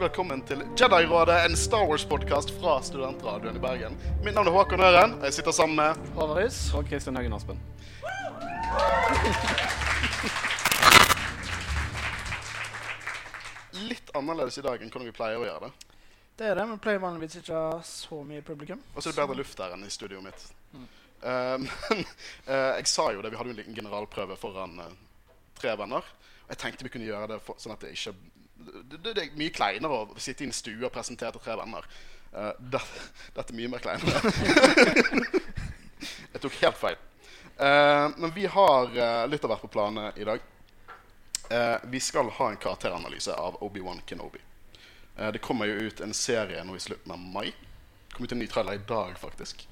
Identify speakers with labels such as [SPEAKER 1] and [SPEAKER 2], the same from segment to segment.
[SPEAKER 1] hjertelig velkommen til Jedi-rådet, en Star Wars-podkast fra Studentradioen i Bergen. Mitt navn er Håkon Øren, og jeg sitter sammen med Håvard
[SPEAKER 2] Håvaris.
[SPEAKER 3] Og Kristian Haugen Aspen.
[SPEAKER 1] litt annerledes i dag enn hvordan vi pleier å gjøre det.
[SPEAKER 2] Det er det. men pleier vanligvis ikke å ha så mye publikum.
[SPEAKER 1] Og så er det bedre luft der enn i studioet mitt. Eh, men uh, jeg sa jo det, vi hadde jo en liten generalprøve foran uh, tre venner. Og jeg tenkte vi kunne gjøre det for, sånn at det ikke det, det, er mye kleinere å sitte i en stue og presentere til tre venner. Uh, det, dette er mye mer kleinere. jeg tok helt feil. Uh, men vi har uh, litt av hvert på planen i dag. Vi skal ha en karakteranalyse av Obi-Wan Kenobi. Det kommer jo ut en serie nå i slutten av mai. Det kommer ut en ny trailer i dag, faktisk.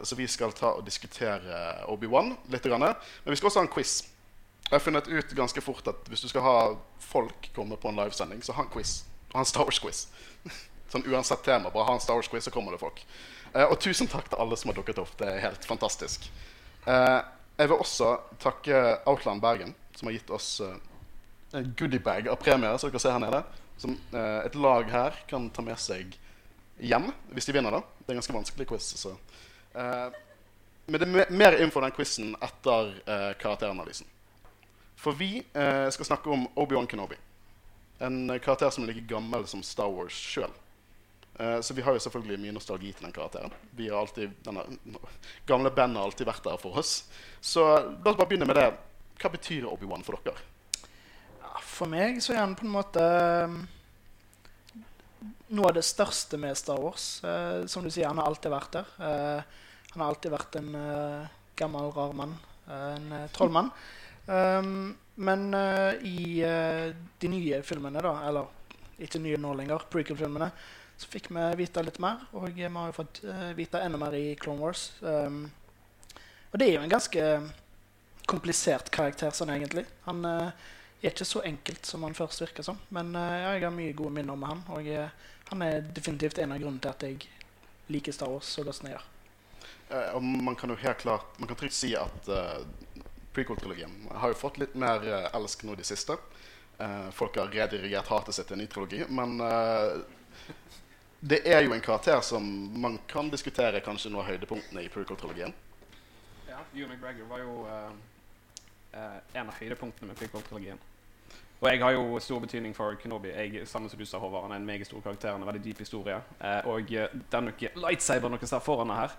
[SPEAKER 1] Så vi skal ta og diskutere Obi-Wan litt. Grann. Men vi skal også ha en quiz. Jeg har funnet ut ganske fort at hvis du skal ha folk komme på en livesending, så ha en quiz. Ha en Star Wars-quiz. sånn uansett tema, bare ha en Star Wars-quiz, så kommer det folk. Eh, og tusen takk til alle som har dukket opp. Det er helt fantastisk. Eh, jeg vil også takke Outland Bergen, som har gitt oss eh, en goodiebag av premier, som dere ser her nede. Som eh, et lag her kan ta med seg hjem hvis de vinner. da. Det er en ganske vanskelig quiz. Så. Eh, men det er mer info om den quizen etter eh, karakteranalysen. For vi eh, skal snakke om Obi-Wan Kenobi. En eh, karakter som er like gammel som Star Wars sjøl. Eh, så vi har jo selvfølgelig mye nostalgi til den karakteren. Vi har alltid, denne gamle bandet har alltid vært der for oss. Så la oss bare begynne med det. Hva betyr Obi-Wan for dere?
[SPEAKER 2] For meg så er han på en måte um, noe av det største med Star Wars. Eh, som du sier, han har alltid vært der. Eh, han har alltid vært en eh, gammel, rar mann. eh, en eh, trollmann. Um, men uh, i uh, de nye filmene, da, eller ikke nye nå lenger, prequel-filmene, så fikk vi vite litt mer. Og vi har jo fått eh, vite enda mer i Clone Wars. Um, og det er jo en ganske komplisert karakter sånn egentlig. Han er ikke så enkelt som han først virker som. Men ja, jeg har mye gode minner med han. Og jeg, han er definitivt en av grunnene til at jeg liker Star Wars så godt som
[SPEAKER 1] man kan jo helt klart Man kan trygt si at prequel-trilogien har jo fått litt mer uh, elsk nå i det siste. Eh, folk har redirigert hatet sitt til en ny trilogi. Men eh, det er jo en karakter som man kan diskutere kanskje noe av høydepunktene i prequel-trilogien.
[SPEAKER 3] Ja, Ewan McGregor var jo uh, uh, en av høydepunktene med prequel-trilogien. Og jeg har jo stor betydning for Kenobi. Jeg, sammen som du sa, Håvard, han er en meget stor karakter. En veldig dyp historie. Uh, og eh, den lightsaberen dere ser foran her,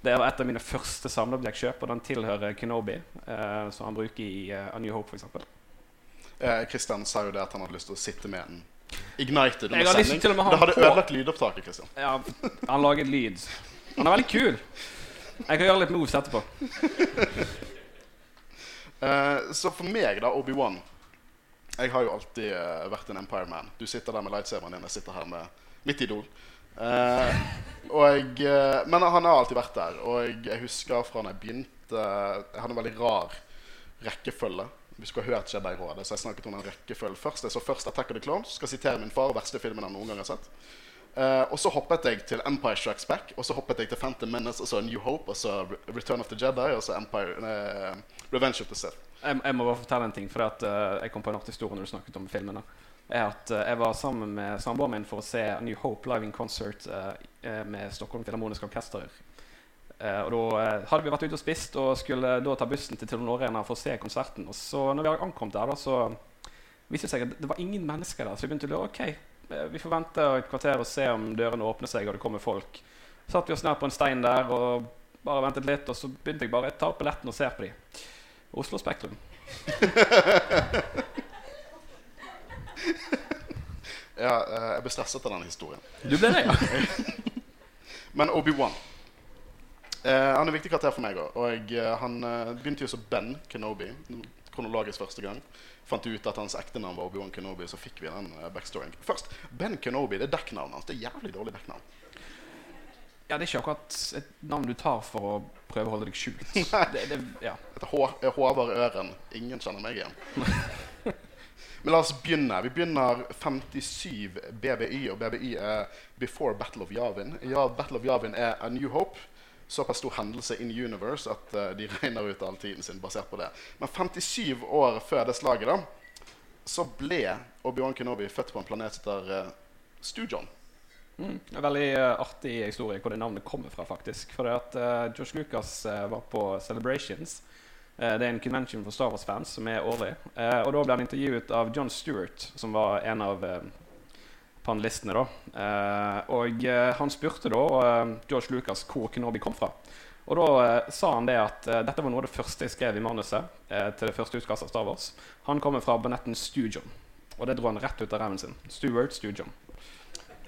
[SPEAKER 3] det var et av mine første samleobjektkjøp, og den tilhører Kenobi, eh, som han bruker i eh, A New Hope, f.eks.
[SPEAKER 1] Eh, Christian sa jo det at han hadde lyst til å sitte med en Ignited under sending. Det hadde
[SPEAKER 3] på.
[SPEAKER 1] ødelagt lydopptaket. Christian
[SPEAKER 3] Ja, han laget lyd. Han er veldig kul. Jeg kan gjøre litt moves etterpå.
[SPEAKER 1] Eh, så for meg, da, Obi-Wan Jeg har jo alltid eh, vært en Empire Man. Du sitter der med lightsaberen din, jeg sitter her med mitt idol. Eh, og, eh, men han har alltid vært der. Og jeg husker fra da jeg begynte Jeg hadde en veldig rar rekkefølge. Vi skulle ha hørt Jedi-rådet, så jeg snakket om en rekkefølge først. Jeg så først Attack of the Clones. Skal sitere min far, verste filmen han noen gang har sett. Eh, og så hoppet jeg til Empire Strikes Back, og så hoppet jeg til Phantom Menace, og så New Hope, og så Return of the Jedi, og så Empire, eh, Revenge of the Sith.
[SPEAKER 3] Jeg, jeg må bare fortelle en ting, for at, uh, jeg kom på en artig historie når du snakket om filmene. Er at uh, Jeg var sammen med samboeren min for å se New Hope live in concert eh, med Stockholm Filharmoniske Orkester. Uh, og Da hadde vi vært ute og spist og skulle da ta bussen til Telenor Arena for å se konserten. Og så når vi hadde ankommet der, da, så viste det seg at det var ingen mennesker der. Så vi begynte å lure ok, vi får vente et kvarter og se om dørene åpner seg og det kommer folk. Så satt vi oss ned på en stein der og bare ventet litt, og så begynte jeg bare å ta opp billetten og se på dem. Oslo Spektrum.
[SPEAKER 1] Ja, eh, jeg ble stresset av denne historien.
[SPEAKER 3] Du ble det, ja?
[SPEAKER 1] Men Obi-Wan eh, Han er en viktig karakter for meg òg. Og eh, han eh, begynte jo som Ben Kenobi kronologisk første gang. Fant ut at hans ekte navn var Obi-Wan Kenobi, så fikk vi den backstoryen. Først, Ben Kenobi det er dekknavnet hans. Det er jævlig dårlig dekknavn.
[SPEAKER 3] Ja, Det er ikke akkurat et navn du tar for å prøve å holde deg skjult. Det, det, ja.
[SPEAKER 1] Håvard Øren. Ingen kjenner meg igjen. Men la oss begynne. Vi begynner 57 BBY, og BBY er Before Battle of Yavin. Ja, Battle of Yavin er A New Hope. såpass stor hendelse in universe at uh, de regner ut all tiden sin basert på det. Men 57 år før det slaget da, så ble Obi-Wan Kenobi født på en planet som heter uh, Stujon.
[SPEAKER 3] Mm. En veldig uh, artig historie hvor det navnet kommer fra, faktisk. For det at uh, George Lucas uh, var på Celebrations. Det er en convention for Star Wars-fans som er årlig. og da ble han intervjuet av John Stewart, som var en av panelistene. da. og han spurte da George Lucas hvor Kenobi kom fra. Og da eh, sa han det at eh, dette var noe av det første jeg skrev i manuset eh, til det første utkastet av Star Wars. Han kommer fra banetten Stujon. Og det dro han rett ut av reven sin. Stuart Stujon.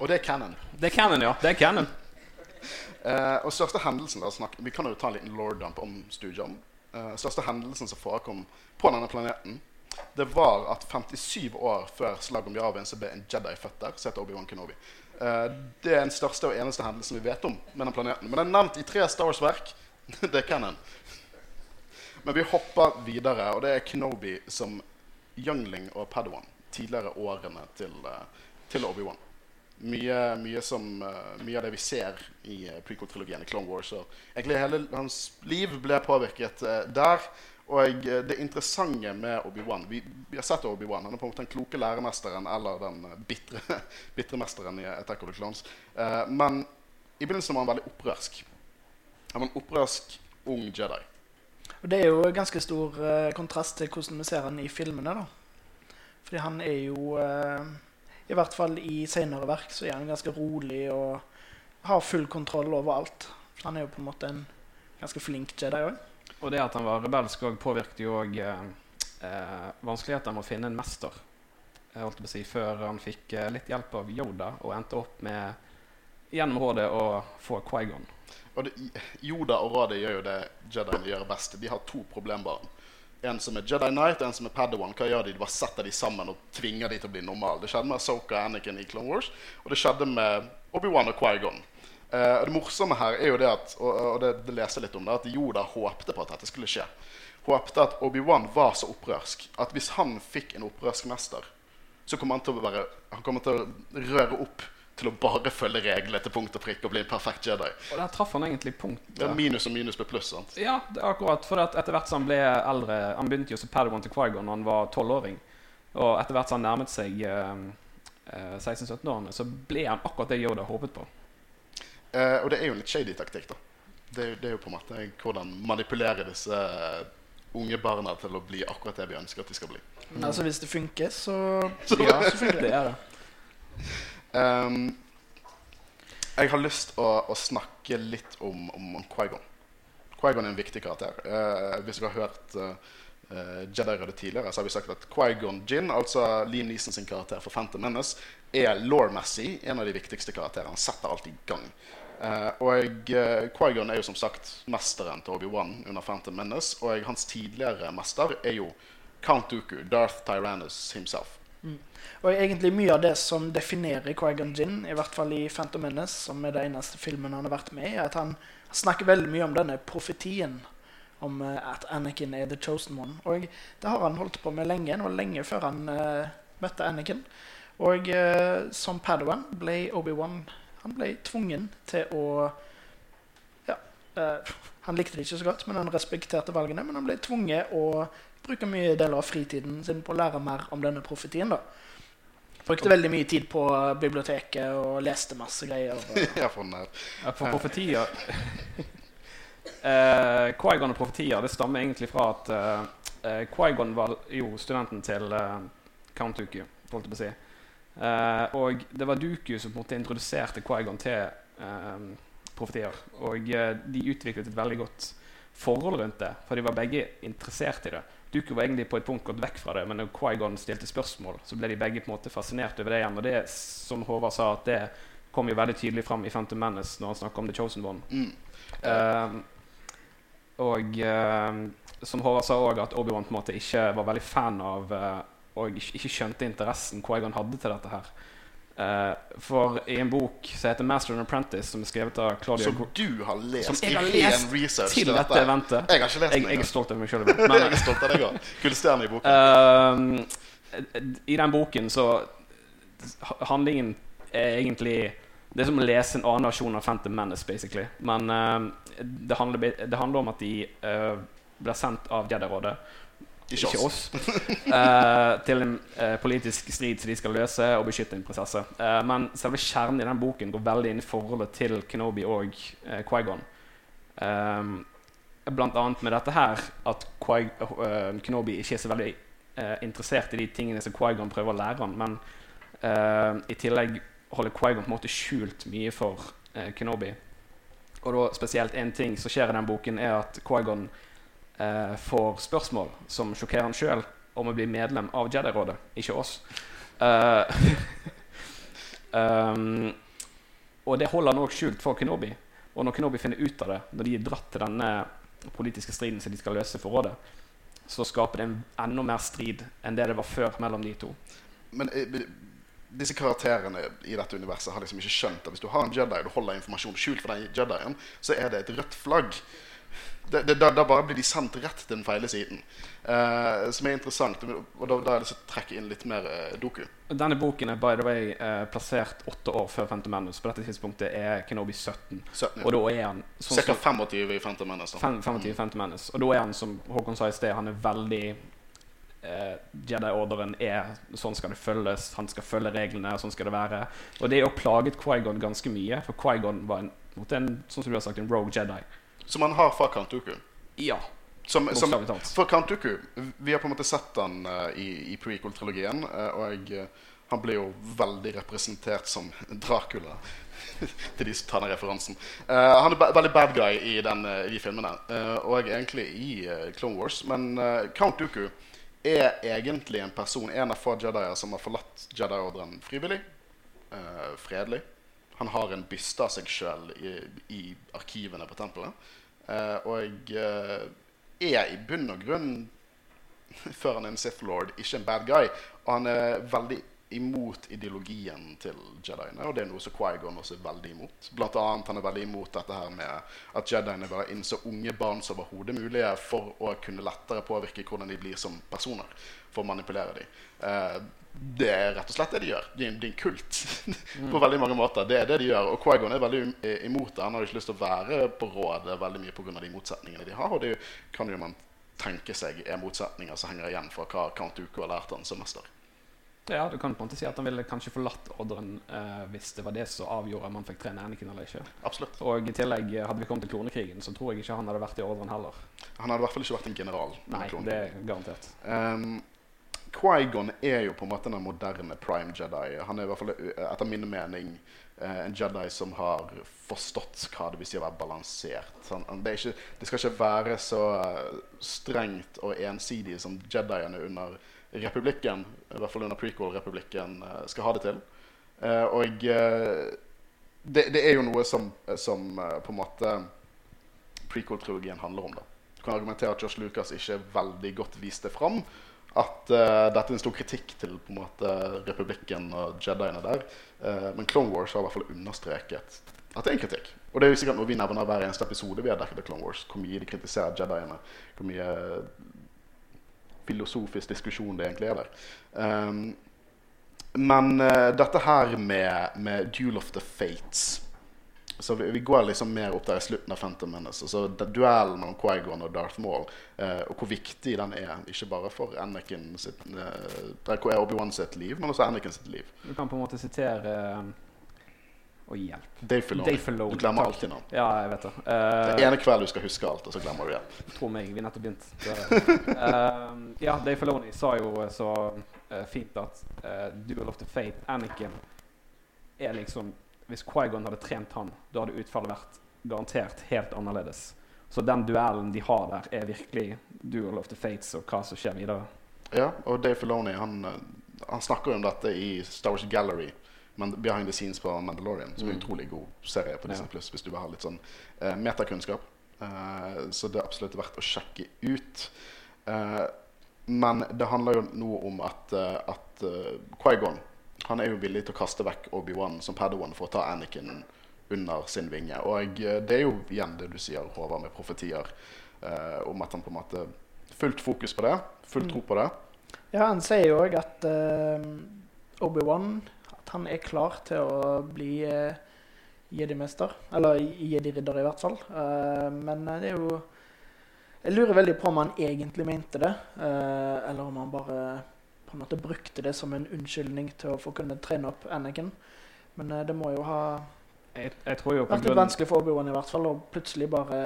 [SPEAKER 1] Og det er canon.
[SPEAKER 3] Det er canon, ja. Det er canon.
[SPEAKER 1] uh, og største hendelsen da, snak, Vi kan jo ta en liten lord-dump om Stujon. Eh, største hendelsen som forekom på denne planeten, det var at 57 år før slaget om Yavin så ble en Jedi født der, heter Obi-Wan Kenobi. Uh, det er den største og eneste hendelsen vi vet om med den planeten. Men den er nevnt i tre Star Wars-verk. det kan en. Men vi hopper videre, og det er Kenobi som youngling og Padawan. Tidligere årene til, uh, til Obi-Wan. Mye, mye, uh, mye, av det vi ser i prequel-trilogien i Clone Wars. Og egentlig hele hans liv ble påvirket der. Og det interessante med Obi-Wan vi, vi, har sett Obi-Wan. Han er på en måte den kloke læremesteren eller den eh, bitre, mesteren i Attack of the Clones. Men i begynnelsen var han veldig opprørsk. Han var en opprørsk ung Jedi.
[SPEAKER 2] Og Det er jo ganske stor kontrast til hvordan vi ser han i filmene. da. Fordi han er jo I hvert fall i senere verk så er han ganske rolig og har full kontroll over alt. Han er jo på en måte en ganske flink Jedi òg.
[SPEAKER 3] Og det at han var rebelsk, òg påvirket jo òg eh, eh, vanskeligheter med å finne en mester. Jeg holdt på å si, Før han fikk eh, litt hjelp av Yoda og endte opp med gjennom rådet å få Quaigon.
[SPEAKER 1] Og det, Yoda og rådet gjør jo det Jediene gjør best. De har to problembarn. En som er Jedi Knight, en som er Padawan. Hva gjør de? De bare setter de sammen og tvinger de til å bli normale. Det skjedde med Soka og Anakin i Clone Wars, og det skjedde med Obi-Wan og Quaigon. Uh, det morsomme her er jo det at og, og det, det leser litt om det, at Yoda håpte på at dette skulle skje. Håpte at Obi-Wan var så opprørsk at hvis han fikk en opprørsk mester, så kommer han til å, være, han kommer til å røre opp til å bare følge reglene til punkt og prikk og bli en perfekt Jedi.
[SPEAKER 3] Og der traff han egentlig punkt.
[SPEAKER 1] Det er minus og minus ble pluss. sant?
[SPEAKER 3] Ja, det er akkurat. For etter hvert som han ble eldre Han begynte jo som Padawan til Quaigon da han var tolvåring. Og etter hvert som han nærmet seg eh, 16-17-årene, så ble han akkurat det Yoda håpet på.
[SPEAKER 1] Eh, og det er jo en litt shady taktikk. da det, det, er jo på en måte hvordan manipulere disse uh, unge barna til å bli akkurat det vi ønsker at de skal bli.
[SPEAKER 2] Mm. Altså Hvis det funker, så, ja, så funker det. det.
[SPEAKER 1] Um, jeg har lyst å, å snakke litt om, om, om Quaigon. Quaigon er en viktig karakter. Uh, hvis dere har hørt uh, Jedi Røde tidligere, så har vi sagt at Quaigon Gin, altså Liam Neeson sin karakter for Phantom Menace, er law-messig en av de viktigste karakterene. Han setter alt i gang. Uh, og uh, Quaigon er jo som sagt mesteren til Obi-Wan under Phantom Menace. Og hans tidligere mester er jo Count Dooku, Darth Tyrannus himself.
[SPEAKER 2] Mm. Og egentlig mye av det som definerer Quaigan Gin, i hvert fall i Phantom Menace, som er det eneste filmen han har vært med i, er at han snakker veldig mye om denne profetien om uh, at Anakin er the chosen one. Og det har han holdt på med lenge. Det var lenge før han møtte Anakin. Og som Padawan ble Obi-Wan han ble tvungen til å ja, uh, Han likte det ikke så godt, men han respekterte valgene. Men han ble tvunget å bruke mye deler av fritiden sin på å lære mer om denne profetien. da. Brukte veldig mye tid på biblioteket og leste masse greier.
[SPEAKER 1] ja, for,
[SPEAKER 3] ja, for profetier eh, Quaigon og profetier det stammer egentlig fra at eh, Quaigon var jo studenten til eh, Count Dooku, holdt jeg på å si. Uh, og det var Duku som på en måte introduserte Quaigon til uh, profetier. Og uh, de utviklet et veldig godt forhold rundt det, for de var begge interessert i det. Duku var egentlig på et punkt gått vekk fra det, men når Quaigon stilte spørsmål, så ble de begge på en måte fascinert over det igjen. Og det som Håvard sa, at det kom jo veldig tydelig fram i Phantom Menace når han snakker om The Chosen One. Mm. og som Håvard sa òg, at Obi-Wan på en måte ikke var veldig fan av og ikke skjønte interessen Quaigon hadde til dette her. Uh, for i en bok som heter 'Master and Apprentice', som er skrevet av Claudia
[SPEAKER 1] Som du har lest
[SPEAKER 3] som jeg har lest
[SPEAKER 1] research
[SPEAKER 3] til dette, dette eventet.
[SPEAKER 1] Jeg har ikke lest
[SPEAKER 3] den. Jeg, er stolt av meg sjøl.
[SPEAKER 1] jeg er stolt av deg òg. Gullstjerne i boken.
[SPEAKER 3] Uh, I den boken så Handlingen er egentlig Det er som å lese en annen versjon av Phantom Menace, basically. Men uh, det, handler, det handler om at de uh, blir sendt av Jedi-rådet
[SPEAKER 1] Ikke oss.
[SPEAKER 3] eh, til en uh, politisk strid som de skal løse og beskytte en prinsesse. Uh, men selve kjernen i den boken går veldig inn i forholdet til Kenobi og uh, Quaigon. Blant annet med dette her at eh, Kenobi ikke er så veldig eh, interessert i de tingene som Quaigon prøver å lære han, men eh, i tillegg holder Quaigon på en måte skjult mye for eh, Kenobi. Og da spesielt en ting som skjer i den boken, er at Quaigon eh, får spørsmål som sjokkerer han sjøl, om å bli medlem av Jedi-rådet, ikke oss. Eh, um, og det holder han òg skjult for Kenobi. Og når Kenobi finner ut av det, når de er dratt til denne politiske striden som de skal løse for rådet, så skaper det en enda mer strid enn det det var før mellom de to.
[SPEAKER 1] Men eh, disse karakterene i dette universet har liksom ikke skjønt at hvis du har en Jedi og du holder informasjon skjult for den Jedien, så er det et rødt flagg. Det, det, da, da bare blir de sendt rett til den feile siden. Eh, som er interessant. Og da, da er det så trekke inn litt mer eh, doku.
[SPEAKER 3] Denne boken er by the way eh, plassert åtte år før Phantom Menace. På dette tidspunktet er Kenobi 17.
[SPEAKER 1] 17,
[SPEAKER 3] Og da er han sånn
[SPEAKER 1] Ca. 25 i Phantom Menace. da.
[SPEAKER 3] fem- 25 Phantom Menace. Og da er han, som Håkon sa i sted, han er veldig eh, Jedi-orderen er sånn skal det følges, han skal følge reglene, sånn skal det være. Og det har plaget Quaigon ganske mye, for Quaigon var en, en, sånn som du har sagt, en rogue Jedi.
[SPEAKER 1] Som han har fra Count Dooku.
[SPEAKER 3] Ja,
[SPEAKER 1] Som, som, for Count Dooku Vi har på en måte sett han uh, i, i prequel-trilogien, Uh, og uh, han blir jo veldig representert som Dracula. til de som tar den referansen. Han er ba veldig bad guy i, den, i de filmene, og egentlig i Clone Wars. Men Count Dooku er egentlig en person, en av få Jedier som har forlatt Jedi-ordren frivillig. fredelig. Han har en byste av seg sjøl i, i arkivene på tempelet. Eh, og eh, er i bunn og grunn, før han er en Sith Lord, ikke en bad guy. Og han er veldig imot ideologien til Jediene, og det er noe som Quaigon også er veldig imot. Blant annet han er veldig imot dette her med at Jediene bør ha inn så unge barn som overhodet mulig for å kunne lettere påvirke hvordan de blir som personer, for å manipulere dem. Eh, det er rett og slett det de gjør. De er en, kult på veldig mange måter. Det er det de gjør. Og Quaigon er veldig imot det. Han har ikke lyst til å være på rådet veldig mye pga. de motsetningene de har. Og det kan jo man tenke seg er motsetninger som henger igjen fra hva Count Dooku har lært han som mester.
[SPEAKER 3] Ja, du kan på en måte si at han ville kanskje forlatt ordren eh, hvis det var det som avgjorde om han fikk trene Anakin eller ikke.
[SPEAKER 1] Absolutt.
[SPEAKER 3] Og i tillegg, eh, hadde vi kommet til klonekrigen, så tror jeg ikke han hadde vært i ordren heller.
[SPEAKER 1] Han hadde i hvert fall ikke vært en general.
[SPEAKER 3] Nei, det er garantert.
[SPEAKER 1] Um, Qui-Gon er jo på en måte den moderne prime Jedi. Han er i hvert fall eh, etter min mening eh, en Jedi som har forstått hva det vil si å være balansert. Han, han, det, ikke, det skal ikke være så strengt og ensidig som Jediene under republikken, i hvert fall under prequel-republikken, eh, skal ha det til. Eh, og eh, det, det er jo noe som, som på en måte prequel-trilogien handler om. da. Du kan argumentere at Josh Lucas ikke veldig godt viste fram at uh, dette er en stor kritikk til på en måte republikken og Jediene der. Uh, men Clone Wars har i hvert fall understreket at det er en kritikk. Og det er jo sikkert noe vi nevner hver eneste episode vi har dekket av Clone Wars. Hvor mye de kritiserer Jediene. Hvor mye filosofisk diskusjon det egentlig er der. Um, men uh, dette her med, med Duel of the Fates så vi, vi går liksom mer opp der i slutten av Phantom Menace. Den duellen mellom Quaigon og Darth Maul, uh, og hvor viktig den er. Ikke bare for Anakin sitt uh, Obi-Wan sitt liv, men også Anakin sitt liv.
[SPEAKER 3] Du kan på en måte sitere eh, Å, hjelp.
[SPEAKER 1] Dave Filoni.
[SPEAKER 3] Dave Filoni,
[SPEAKER 1] Du glemmer alltid navn.
[SPEAKER 3] Ja, jeg vet det.
[SPEAKER 1] Det
[SPEAKER 3] Eh,
[SPEAKER 1] ene kveld du skal huske alt, og så glemmer du det.
[SPEAKER 3] Tro meg, vi nettopp begynt. Eh, ja, Dave Filoni sa jo så uh, fint at uh, Duel of the Fate, Anakin, er liksom Hvis Quaigon hadde trent han, da hadde utfallet vært garantert helt annerledes. Så den duellen de har der, er virkelig Duel of the Fates og hva som skjer videre.
[SPEAKER 1] Ja, og Dave Filoni han, han snakker jo om dette i Star Wars Gallery. Men behind the scenes på Mandalorian, som er en
[SPEAKER 3] Mm.
[SPEAKER 1] utrolig god serie på Disney Pluss hvis du vil ha litt sånn uh, metakunnskap. Uh, så det er absolutt verdt å sjekke ut. Uh, men det handler jo nå om at, uh, at eh, Qui-Gon han er jo villig til å kaste vekk Obi-Wan som Padawan for å ta Anakin under sin vinge. Og eh, det er jo igjen det du sier, Håvard, med profetier eh, om at han på en måte Fullt fokus på det. Full tro på det.
[SPEAKER 2] Ja, han sier jo òg at eh, Obi-Wan Han er klar til å bli eh, jedi-mester. Eller jedi-ridder, i hvert fall. Eh, men eh, det er jo Jeg lurer veldig på om han egentlig mente det, eh, eller om han bare på en måte brukte det som en unnskyldning til å få kunne trene opp Anakin. Men eh, det må jo ha
[SPEAKER 3] Jeg, jeg tror jo på
[SPEAKER 2] vært litt
[SPEAKER 3] grunn
[SPEAKER 2] vanskelig for Obi-Wan i hvert fall å plutselig bare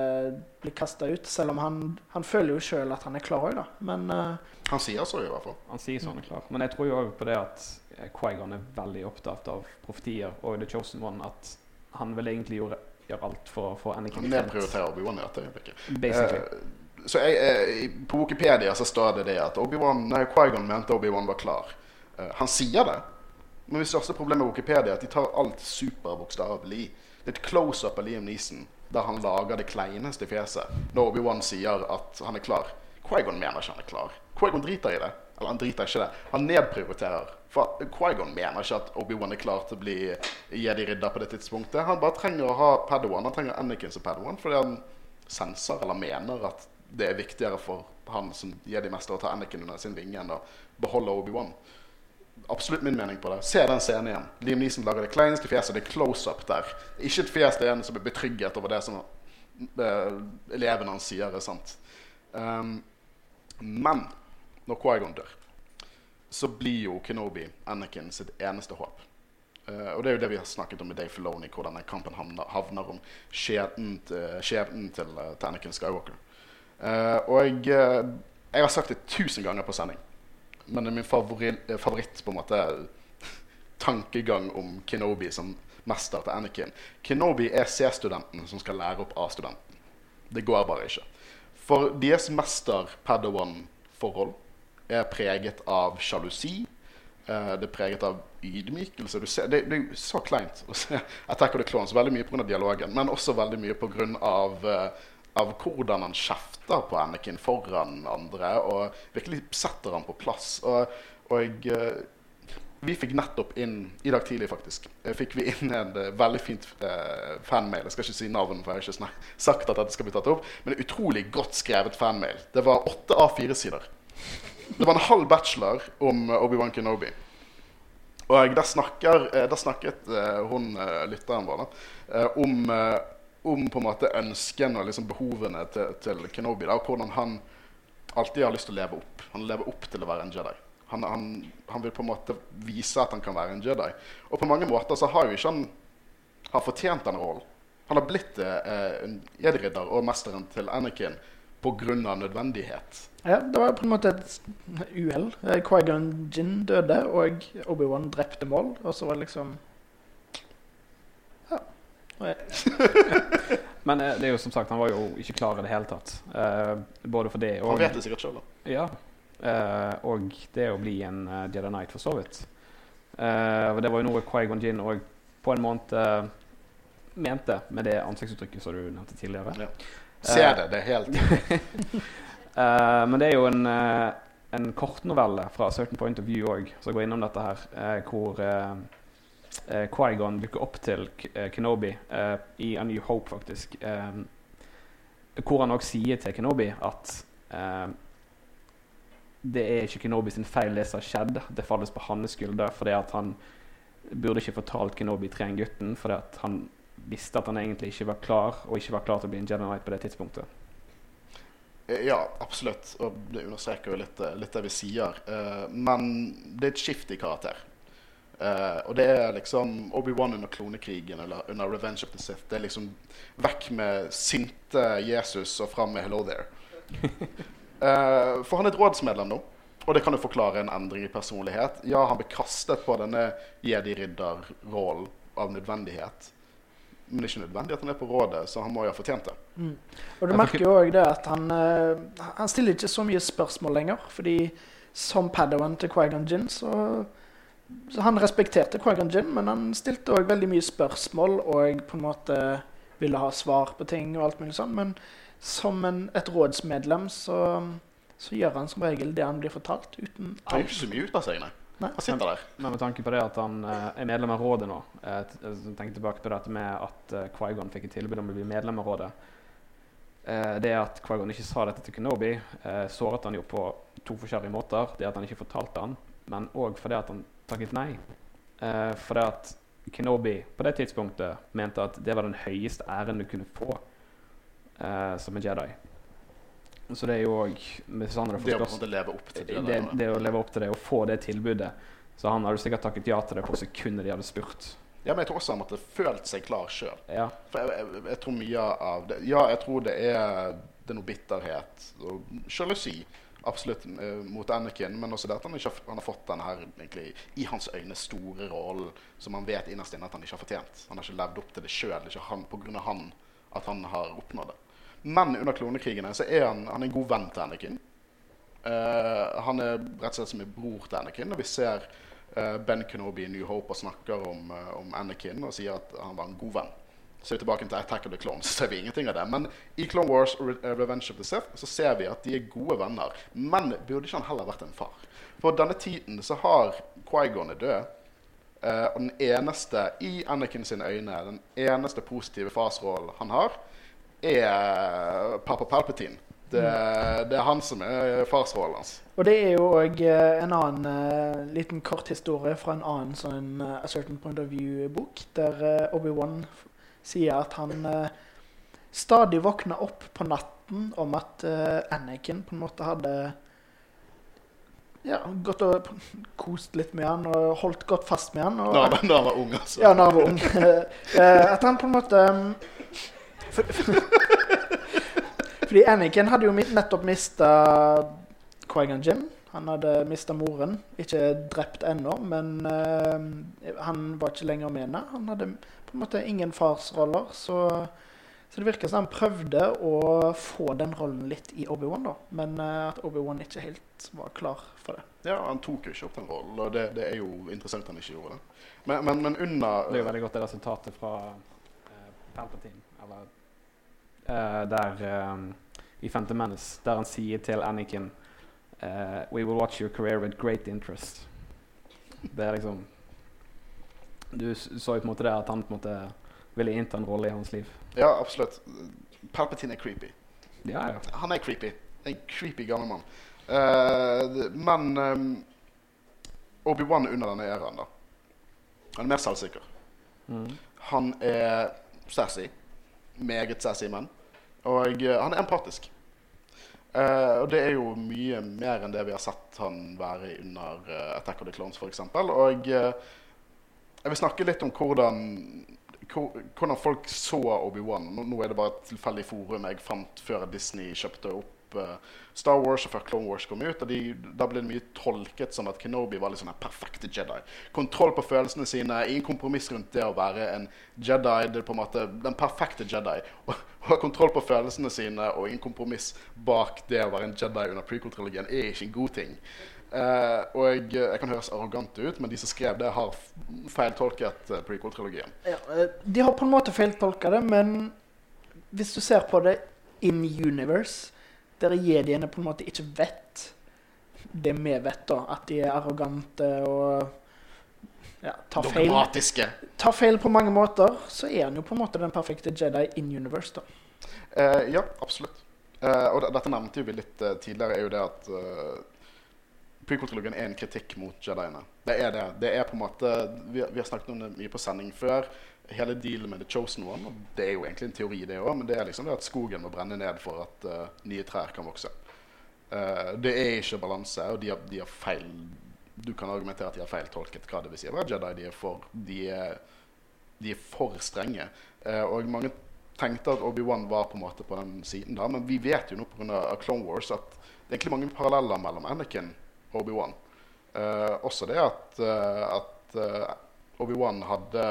[SPEAKER 2] bli kasta ut. Selv om han, han føler jo sjøl at han er klar òg, da. Men uh...
[SPEAKER 1] Han sier så, i hvert fall.
[SPEAKER 3] Han sier så han er klar. Men jeg tror jo òg på det at Qui-Gon er veldig opptatt av profetier og The Chosen One. At han vil egentlig gjøre, gjøre alt for å få Anakin
[SPEAKER 1] Han nedprioriterer Obi-Wan i dette øyeblikket.
[SPEAKER 3] Basically.
[SPEAKER 1] Uh, så jeg, uh, På Wikipedia så står det det at Obi-Wan, nei, Qui-Gon mente Obi-Wan var klar. Han sier det, men det største problemet med Wikipedia er at de tar alt superbokstavelig. Det er et close-up av Liam Neeson der han lager det kleineste fjeset når Obi-Wan sier at han er klar. Qui-Gon mener ikke han er klar. Qui-Gon driter i det. Eller han driter ikke det. Han nedprioriterer. For Qui-Gon mener ikke at Obi-Wan er klar til å bli jedi-ridder på det tidspunktet. Han bare trenger å ha Padawan. Han trenger Anakin som Padawan fordi han senser eller mener at det er viktigere for han som jedi-mester å ta Anakin under sin vinge enn å beholde Obi-Wan. Absolutt min mening på det. Se den scenen igjen. Liam Neeson lager det kleineste fjeset. Det er close-up der. Ikke et fjes det er en som er betrygget over det som uh, eleven hans sier er sant. Um, men når Qui-Gon dør, så blir jo Kenobi Anakin sitt eneste håp. Uh, og det er jo det vi har snakket om med Dave Filoni, hvor denne kampen havner, havner om skjebnen skjebnen til, til Anakin Skywalker. Og jeg, jeg har sagt det tusen ganger på sending, men det er min favoritt, eh, favoritt på en måte tankegang om Kenobi som mester til Anakin. Kenobi er C-studenten som skal lære opp A-studenten. Det går bare ikke. For deres mester-padawan-forhold er preget av sjalusi. eh, det er preget av ydmykelse. Ser, det, det er så kleint å se Attack of the Clones. Veldig mye pga. dialogen, men også veldig mye pga. Av hvordan han kjefter på Anakin foran andre og virkelig setter han på plass. Og, og eh, vi fikk nettopp inn i dag tidlig faktisk, eh, fikk vi inn en eh, veldig fint eh, fanmail. Jeg skal ikke si navn, for jeg har ikke sagt at dette skal bli tatt opp. Men en utrolig godt skrevet fanmail. Det var åtte A4-sider. Det var en halv bachelor om Obi-Wan Kenobi. Og der, snakker, der snakket hun lytteren vår om, om på en måte ønskene og liksom behovene til, til Kenobi. Da, og hvordan han alltid har lyst til å leve opp. Han lever opp til å være en Jedi. Han, han, han vil på en måte vise at han kan være en Jedi. Og på mange måter så har jo ikke han har fortjent den rollen. Han har blitt eh, en jedi-ridder og mesteren til Anakin pga. nødvendighet.
[SPEAKER 2] ja, det var på en måte et uhell. Eh, Qui-Gon Jinn døde, og Obi-Wan drepte Moll. Og så var det liksom
[SPEAKER 3] Men eh, det er jo som sagt, han var jo ikke klar i det hele tatt. Eh, både for det og
[SPEAKER 1] Han vet det sikkert sjøl, da.
[SPEAKER 3] Ja. Eh, og det å bli en uh, Jedi Knight, for så vidt. Eh, og det var jo noe Qui-Gon Jinn og på en måte eh, mente med det ansiktsuttrykket som du nevnte tidligere.
[SPEAKER 1] Ja. Se det. Det er helt
[SPEAKER 3] Eh, men det er jo en, uh, en kortnovelle fra Certain Point of View òg, som går innom dette her, hvor uh, Qui-Gon dukker opp til eh, Kenobi eh, i A New Hope, faktisk. Eh, hvor han òg sier til Kenobi at eh, det er ikke Kenobi sin feil, det som har skjedd. Det falles på hans skulder fordi at han burde ikke fortalt Kenobi trening-gutten, fordi at han visste at han egentlig ikke var klar, og ikke var klar til å bli en Jedi Knight på det tidspunktet.
[SPEAKER 1] Ja, absolutt. Og det understreker jo litt, litt det vi sier. Eh, men det er et skift i karakter. Eh, og det er liksom Obi-Wan under klonekrigen eller under Revenge of the Sith. Det er liksom vekk med sinte Jesus og fram med 'Hello there'. Uh, for han er et rådsmedlem nå, og det kan jo forklare en endring i personlighet. Ja, han ble kastet på denne jedi-ridder-rollen av nødvendighet. Men det er ikke nødvendig at han er på rådet, så han må jo ha fortjent det.
[SPEAKER 2] Mm. Og du merker jo òg det at han, uh, han stiller ikke så mye spørsmål lenger. Fordi som padawan til Qui-Gon Jinn, så, så Han respekterte Qui-Gon Jinn, men han stilte òg veldig mye spørsmål og på en måte ville ha svar på ting og alt mulig sånn. Men som en, et rådsmedlem så, så gjør han som regel det han blir fortalt, uten
[SPEAKER 1] Han gjør ikke så mye ut av seg, nei.
[SPEAKER 2] Nei.
[SPEAKER 1] Han sitter der.
[SPEAKER 3] Men med tanke på det at han eh, er medlem av rådet nå eh, eh, jeg tilbake på dette med at eh, Qui-Gon fikk et tilbud om å bli medlem av rådet. Eh, det at Qui-Gon ikke sa dette til Kenobi, eh, såret han jo på to forskjellige måter. Det at han ikke fortalte han, men òg fordi at han takket nei. Uh, for det at Kenobi på det tidspunktet mente at det var den høyeste æren du kunne få uh, som en Jedi. Så det er jo òg
[SPEAKER 1] til
[SPEAKER 3] det,
[SPEAKER 1] det.
[SPEAKER 3] det, det å leve opp til det og få det tilbudet Så han hadde sikkert takket ja til det på sekundet de hadde spurt.
[SPEAKER 1] Ja, men jeg tror også han måtte følt seg klar sjøl.
[SPEAKER 3] Ja.
[SPEAKER 1] For jeg, jeg, jeg tror mye av det Ja, jeg tror det er, det er noe bitterhet og sjalusi absolutt eh, mot Anakin, men også det at han, ikke har, han har fått denne her egentlig, i hans øyne store rollen som han vet innerst inne at han ikke har fortjent. Han har ikke levd opp til det sjøl. Det på grunn av han at han har oppnådd det. Men under klonekrigene så er han, han er en god venn til Anakin. Uh, han er rett og slett som en bror til Anakin. Og vi ser uh, Ben Kenobi i New Hope og snakker om, uh, om Anakin og sier at han var en god venn. Så er vi tilbake til Attack of the Clones, så ser vi ingenting av det. Men i Clone Wars Re eh, Revenge of the Sith så ser vi at de er gode venner. Men burde ikke han heller vært en far? For denne tiden så har Quaigon er død. Eh, og den eneste i Anakin sine øyne, den eneste positive farsrollen han har, er pappa Palpatine. Det, det er han som er farsrollen hans.
[SPEAKER 2] Og det er jo òg en annen eh, liten kort historie fra en annen sånn eh, A Certain Point of View-bok, der eh, Obi-Wan sier at han eh, stadig våkna opp på natten om at eh, Anakin på en måte hadde ja, gått og kost litt med han og holdt godt fast med han.
[SPEAKER 1] Da, han- da han var ung, altså.
[SPEAKER 2] ja, når han var ung. Eh, at han på en måte um, for, Fordi Anakin hadde jo nettopp mista Quaigan Jim. Han hadde mista moren. Ikke drept ennå, men uh, han var ikke lenger med henne. Han hadde på en måte ingen farsroller, så, så det virker som han prøvde å få den rollen litt i Obi-Wan, da. Men eh, at Obi-Wan ikke helt var klar for det.
[SPEAKER 1] Ja, Han tok jo ikke opp den rollen, og det, det er jo interessant han ikke gjorde det. Men, men, men under
[SPEAKER 3] Det er jo veldig godt det resultatet fra uh, Palpatine. Eller uh, der eh, i Phantom Menace, der han sier til Anakin uh, We will watch your career with great interest. Det er liksom Du så jo på en måte det at han på en måte ville innta en rolle i hans liv.
[SPEAKER 1] Ja, absolutt. Palpatine er creepy.
[SPEAKER 3] Ja, ja.
[SPEAKER 1] Han er creepy. En creepy gammel mann. Uh, men um, Obi-Wan under denne æraen, da. Han er mer selvsikker.
[SPEAKER 3] Mm.
[SPEAKER 1] Han er sassy. Meget sassy mann. Og uh, han er empatisk. Uh, og det er jo mye mer enn det vi har sett han være under uh, Attack of the Clones, f.eks. Og eh, jeg vil snakke litt om hvordan, hvordan folk så Obi-Wan. Nå, er det bare et tilfeldig forum jeg fant før Disney kjøpte opp eh, Star Wars og før Clone Wars kom ut. og de, Da ble det mye tolket som at Kenobi var litt sånn en perfekte Jedi. Kontroll på følelsene sine, ingen kompromiss rundt det å være en Jedi. Det er på en måte den perfekte Jedi. Å ha kontroll på følelsene sine og ingen kompromiss bak det å være en Jedi under prequel-trilogien er ikke en god ting. Eh, og jeg, jeg kan høres arrogant ut, men de som skrev det, har feiltolket uh, prequel-trilogien.
[SPEAKER 2] Ja, eh, de har på en måte feiltolka det, men hvis du ser på det in universe, der jediene på en måte ikke vet det vi vet, da, at de er arrogante og ja, tar, feil,
[SPEAKER 1] Dogmatiske.
[SPEAKER 2] tar feil på mange måter, så er han jo på en måte den perfekte Jedi in universe. da.
[SPEAKER 1] Eh, ja, absolutt. Eh, og dette nevnte vi litt eh, tidligere, er jo det at uh, prequel-trilogien er en kritikk mot jediene. Det er det. Det er på en måte, vi, vi har snakket om det mye på sending før. Hele dealen med The Chosen One, og det er jo egentlig en teori, det òg, men det er liksom det at skogen må brenne ned for at uh, nye trær kan vokse. Uh, det er ikke balanse, og de har, de har feil Du kan argumentere at de har feiltolket hva det vil si å være Jedi. De er for, de er, de er for strenge. Uh, og mange tenkte at Obi-Wan var på en måte på den siden da, men vi vet jo nå pga. Clone Wars at det er egentlig mange paralleller mellom Anakin Obi-Wan. Eh, også det at, uh, at uh, Obi-Wan hadde,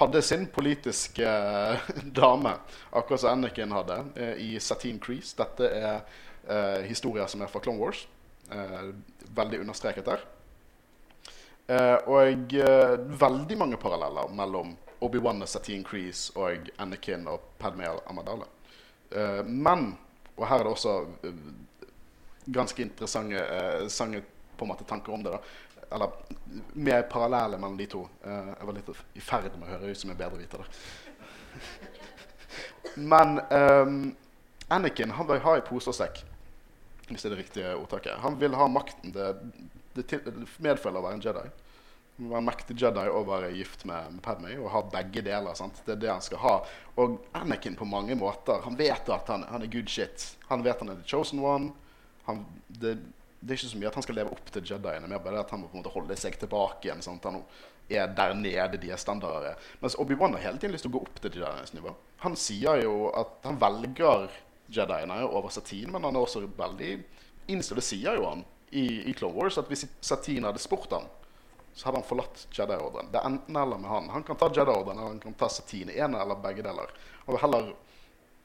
[SPEAKER 1] hadde sin politiske dame, akkurat som Anakin hadde, i Satine Crease. Dette er historier som er fra Clone Wars. Veldig understreket der. Og veldig mange paralleller mellom Obi-Wan og Satine Crease og Anakin og Padme Amadala. Men, og her er det også ganske interessante eh, på en måte tanker om det. da Eller mer parallelle mellom de to. Eh, jeg var litt i ferd med å høre ut som en bedreviter der. Men um, Anakin han vil ha i pose og sekk, hvis det er det riktige ordtaket. Han vil ha makten. Det, det, medfølger å være en Jedi. Han være en mektig Jedi og være gift med, med Padme og ha begge deler. sant? Det er det han skal ha. Og Anakin på mange måter Han vet at han, han er good shit. Han vet han er the chosen one. Han, det, det er ikke så mye at han skal leve opp til Jediene, mer bare at han må på en måte holde seg tilbake igjen. at han er der nede de er standarder. Mens Obi-Wan har hele tiden lyst til å gå opp til Jedienes nivå. Han sier jo at han velger Jediene over Satine, men han er også veldig innstilt. Det sier jo han i, i Clone Wars, at hvis Satine hadde spurt han, så hadde han forlatt Jedi-ordren. Det er enten eller med han. Han kan ta Jedi-ordren eller han kan ta Satine. En eller begge deler. Og heller,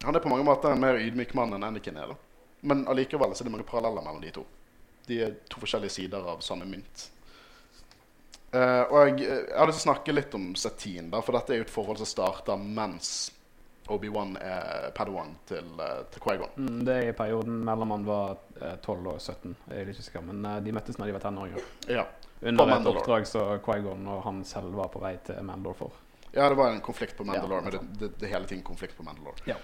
[SPEAKER 1] han er på mange måter en mer ydmyk mann enn Anakin er. da. Men allikevel så er det mange paralleller mellom de to. De er to forskjellige sider av samme mynt. Uh, og jeg, jeg har lyst til å snakke litt om Satin, da, for dette er jo et forhold som starter mens Obi-Wan er Padawan til, uh, til Quaigon.
[SPEAKER 3] Mm, det er i perioden mellom han var uh, 12 og 17. Jeg er litt sikker, men uh, de møttes når de var tenåringer.
[SPEAKER 1] Ja.
[SPEAKER 3] Under et oppdrag som Quaigon og han selv var på vei til Mandalore for.
[SPEAKER 1] ja, det var en konflikt på Mandalore,
[SPEAKER 3] Ja,
[SPEAKER 1] men det, det, det hele tiden konflikt på Mandalore.
[SPEAKER 3] Ja.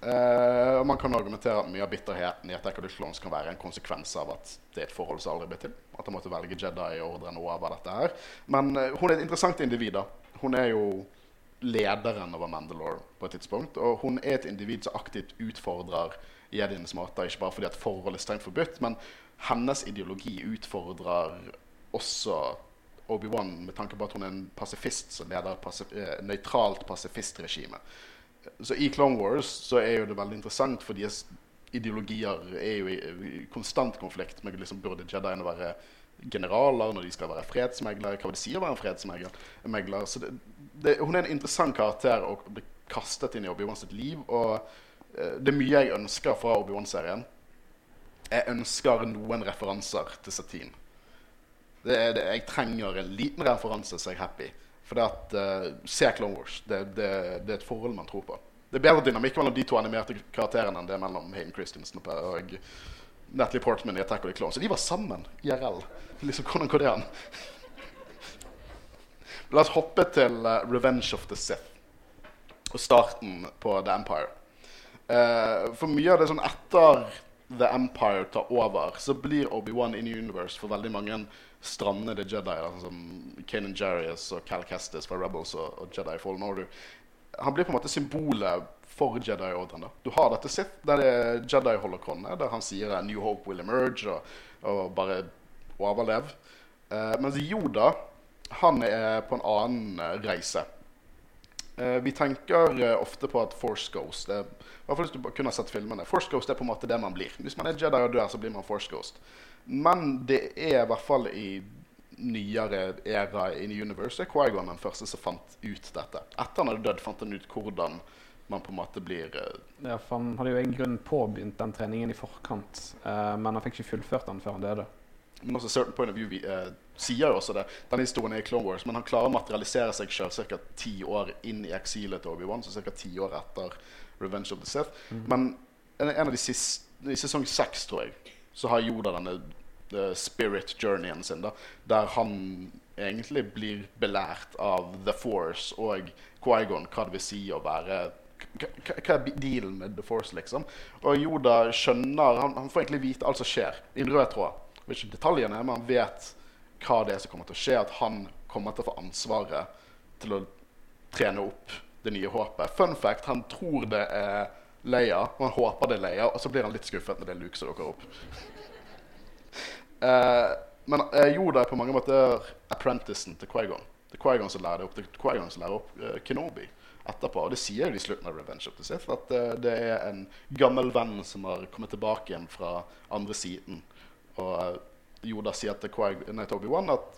[SPEAKER 1] Eh, og man kan argumentere at mye av bitterheten i at of the kan være en konsekvens av at det er et forhold som aldri ble til. At han måtte velge Jedi-ordren over dette her. Men uh, hun er et interessant individ. da. Hun er jo lederen over Mandalore på et tidspunkt. Og hun er et individ som aktivt utfordrer jedienes måter. Ikke bare fordi at forhold er strengt forbudt, men hennes ideologi utfordrer også Obi-Wan med tanke på at hun er en pasifist som leder et pasif eh, nøytralt pasifistregime. Så i Clone Wars så er jo det veldig interessant, for deres ideologier er jo i, konstant konflikt med liksom, burde Jediene være generaler når de skal være fredsmeglere. Hva vil det si å være en fredsmegler? Så det, det, hun er en interessant karakter å bli kastet inn i Obi-Wan sitt liv. Og eh, det er mye jeg ønsker fra Obi-Wan-serien. Jeg ønsker noen referanser til Satine. Det er det. Jeg trenger en liten referanse, så jeg er happy. For det at uh, Se Clone Wars. Det, det, det er et forhold man tror på. Det er bedre dynamikk mellom de to animerte karakterene enn det mellom Hayden Christensen og Natalie Portman i Attack of the Clones. Så de var sammen IRL. Liksom, hvordan går det an? La oss hoppe til uh, Revenge of the Sith og starten på The Empire. Uh, for mye av det sånn etter The Empire tar over, så blir Obi-Wan in universe for veldig mange strandede Jedi, da, sånn som Kanan Jarius og Cal Kestis fra Rebels og, og Jedi Fallen Order. Han blir på en måte symbolet for Jedi-ordren. Du har dette Sith, der det er Jedi-holocronet, der han sier New Hope will emerge, og, og bare overlev. Eh, mens Yoda, han er på en annen eh, reise. Eh, vi tenker eh, ofte på at Force Ghost er, I hvert fall hvis du kunne sett filmene. Force Ghost er på en måte det man blir. Hvis man er Jedi og dør, så blir man Force Ghost. Men det er i hvert fall i nyere æra in universe er Quaigon den første som fant ut dette. Etter han hadde dødd, fant han ut hvordan man på en måte blir eh,
[SPEAKER 3] Ja, for han hadde jo i grunnen påbegynt den treningen i forkant, eh, men han fikk ikke fullført den før han døde.
[SPEAKER 1] Men også Certain Point of View vi, eh, sier jo også det. Denne historien er i Clone Wars, men han klarer å materialisere seg sjøl ca. ti år inn i eksilet til Obi-Wan, så ca. ti år etter Revenge of the Sith. Men en, en av de siste, i sesong seks, tror jeg, så har Yoda denne eh, spirit journeyen sin, da, der han egentlig blir belært av The Force og Quaigon hva det vil si å være hva er dealen med The Force, liksom? Og Yoda skjønner Han, han får egentlig vite alt som skjer, i en rød tråd. Jeg vet ikke detaljene, men han vet hva det er som kommer til å skje. At han kommer til å få ansvaret til å trene opp det nye håpet. Fun fact, han tror det er Leia, og han håper det er Leia, og så blir han litt skuffet når det er Luke som dukker opp. Eh, men uh, Yoda er på mange måter apprenticen til Quaigon. Det er Quaigon som lærer opp, det som lærer opp uh, Kenobi etterpå. Og det sier de i slutten av Revenge of the Sith, at uh, det er en gammel venn som har kommet tilbake igjen fra andre siden. Og eh, Yoda sier til Obi-Wan at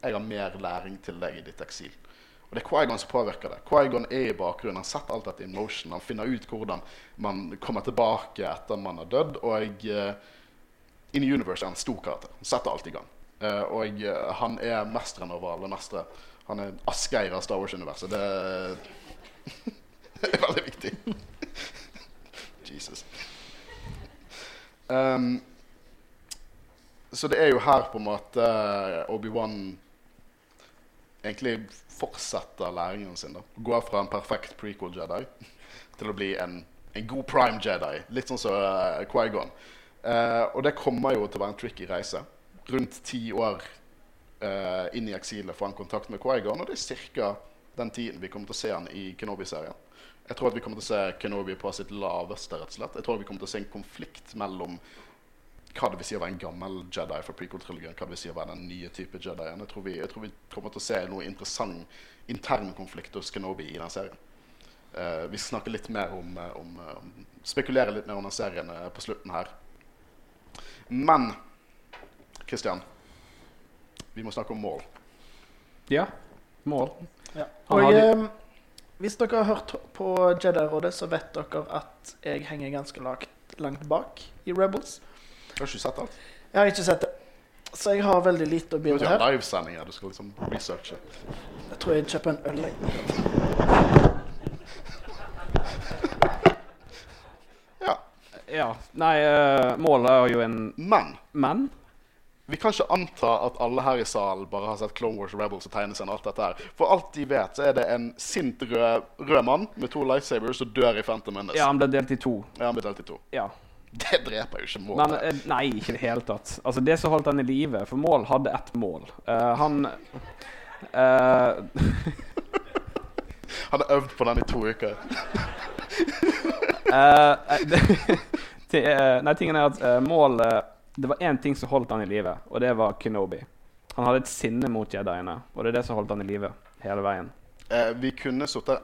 [SPEAKER 1] jeg har mer læring til deg i ditt eksil. Og det er Qui-Gon som påvirker det. Qui-Gon er i bakgrunnen. Han setter alt dette in motion. Han finner ut hvordan man kommer tilbake etter man har dødd. Og uh, in the universe er en stor karakter. Setter alt i gang. Uh, og uh, han er mesteren over alle mestere. Han er Asgeir av Star Wars-universet. Det, er veldig viktig. Jesus. Um, så det er jo her på en måte eh, Obi-Wan egentlig fortsetter læringen sin. da Går fra en perfekt prequel Jedi til å bli en, en god prime Jedi. Litt sånn som uh, Qui-Gon. Eh, og det kommer jo til å være en tricky reise. Rundt ti år eh, inn i eksilet får han kontakt med Quaigon, og det er ca. den tiden vi kommer til å se han i Kenobi-serien. Jeg tror at vi kommer til å se Kenobi på sitt laveste. rett og slett. Jeg tror vi kommer til å se en konflikt mellom hva det vil si å være en gammel Jedi for prequel-trilogien, hva det vil si å være den nye type Jedien. Jeg tror vi, jeg tror vi kommer til å se noe interessant intern konflikt hos Kenobi i den serien. Eh, vi snakker litt mer om, om, om Spekulerer litt mer om den serien på slutten her. Men Christian, vi må snakke om mål.
[SPEAKER 3] Ja. Mål.
[SPEAKER 2] Ja. Og eh, hvis dere har hørt på Jedi-rådet, så vet dere at jeg henger ganske langt, langt bak i Rebels.
[SPEAKER 1] Har ikke sett alt?
[SPEAKER 2] Jeg har ikke sett det, så jeg har veldig lite å
[SPEAKER 1] Du skal
[SPEAKER 2] bidra
[SPEAKER 1] ikke ha livesendinger. Du skal liksom researche.
[SPEAKER 2] Jeg tror jeg kjøper en øl. jeg.
[SPEAKER 1] Ja.
[SPEAKER 3] Nei, uh, målet er jo en
[SPEAKER 1] Men
[SPEAKER 3] Men
[SPEAKER 1] vi kan ikke anta at alle her i salen bare har sett Clone Wars Rebels og tegneserien alt dette her. For alt de vet, så er det en sint rød, rød mann med to lightsabers som dør i Phantom Menace.
[SPEAKER 3] Ja, han ble delt i to.
[SPEAKER 1] Ja, han ble delt i to.
[SPEAKER 3] Ja.
[SPEAKER 1] Det dreper jo ikke
[SPEAKER 3] Men
[SPEAKER 1] målet.
[SPEAKER 3] eh, nei, ikke i det hele tatt. Altså, det som holdt han i live For Mål hadde ett mål. Uh, han eh,
[SPEAKER 1] Han har øvd på den i to uker.
[SPEAKER 3] eh, det, eh, Nei, tingen er at uh, Mål eh, Det var én ting som holdt han i live, og det var Kenobi. Han hadde et sinne mot jediene, og det er det som holdt han i live hele veien.
[SPEAKER 1] Uh, vi kunne sittet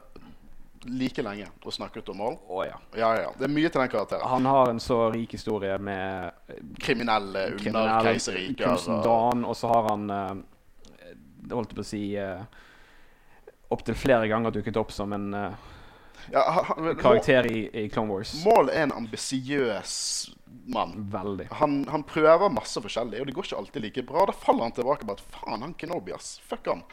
[SPEAKER 1] like lenge og snakket om mål.
[SPEAKER 3] Oh, ja.
[SPEAKER 1] Ja, ja. Det er mye til den karakteren.
[SPEAKER 3] Han har en så rik historie med eh,
[SPEAKER 1] Kriminelle under
[SPEAKER 3] kriminell
[SPEAKER 1] keiserriker.
[SPEAKER 3] kunsten
[SPEAKER 1] og-
[SPEAKER 3] Dan, og så har han uh, holdt jeg på å si uh, Opptil flere ganger dukket opp som en uh,
[SPEAKER 1] Ja, han- men,
[SPEAKER 3] karakter i, i Clone Wars.
[SPEAKER 1] Mål er en ambisiøs mann.
[SPEAKER 3] Veldig.
[SPEAKER 1] Han, han prøver masse forskjellig, og det går ikke alltid like bra. Da faller han tilbake på at faen, han Kenobi, ass. Fuck han.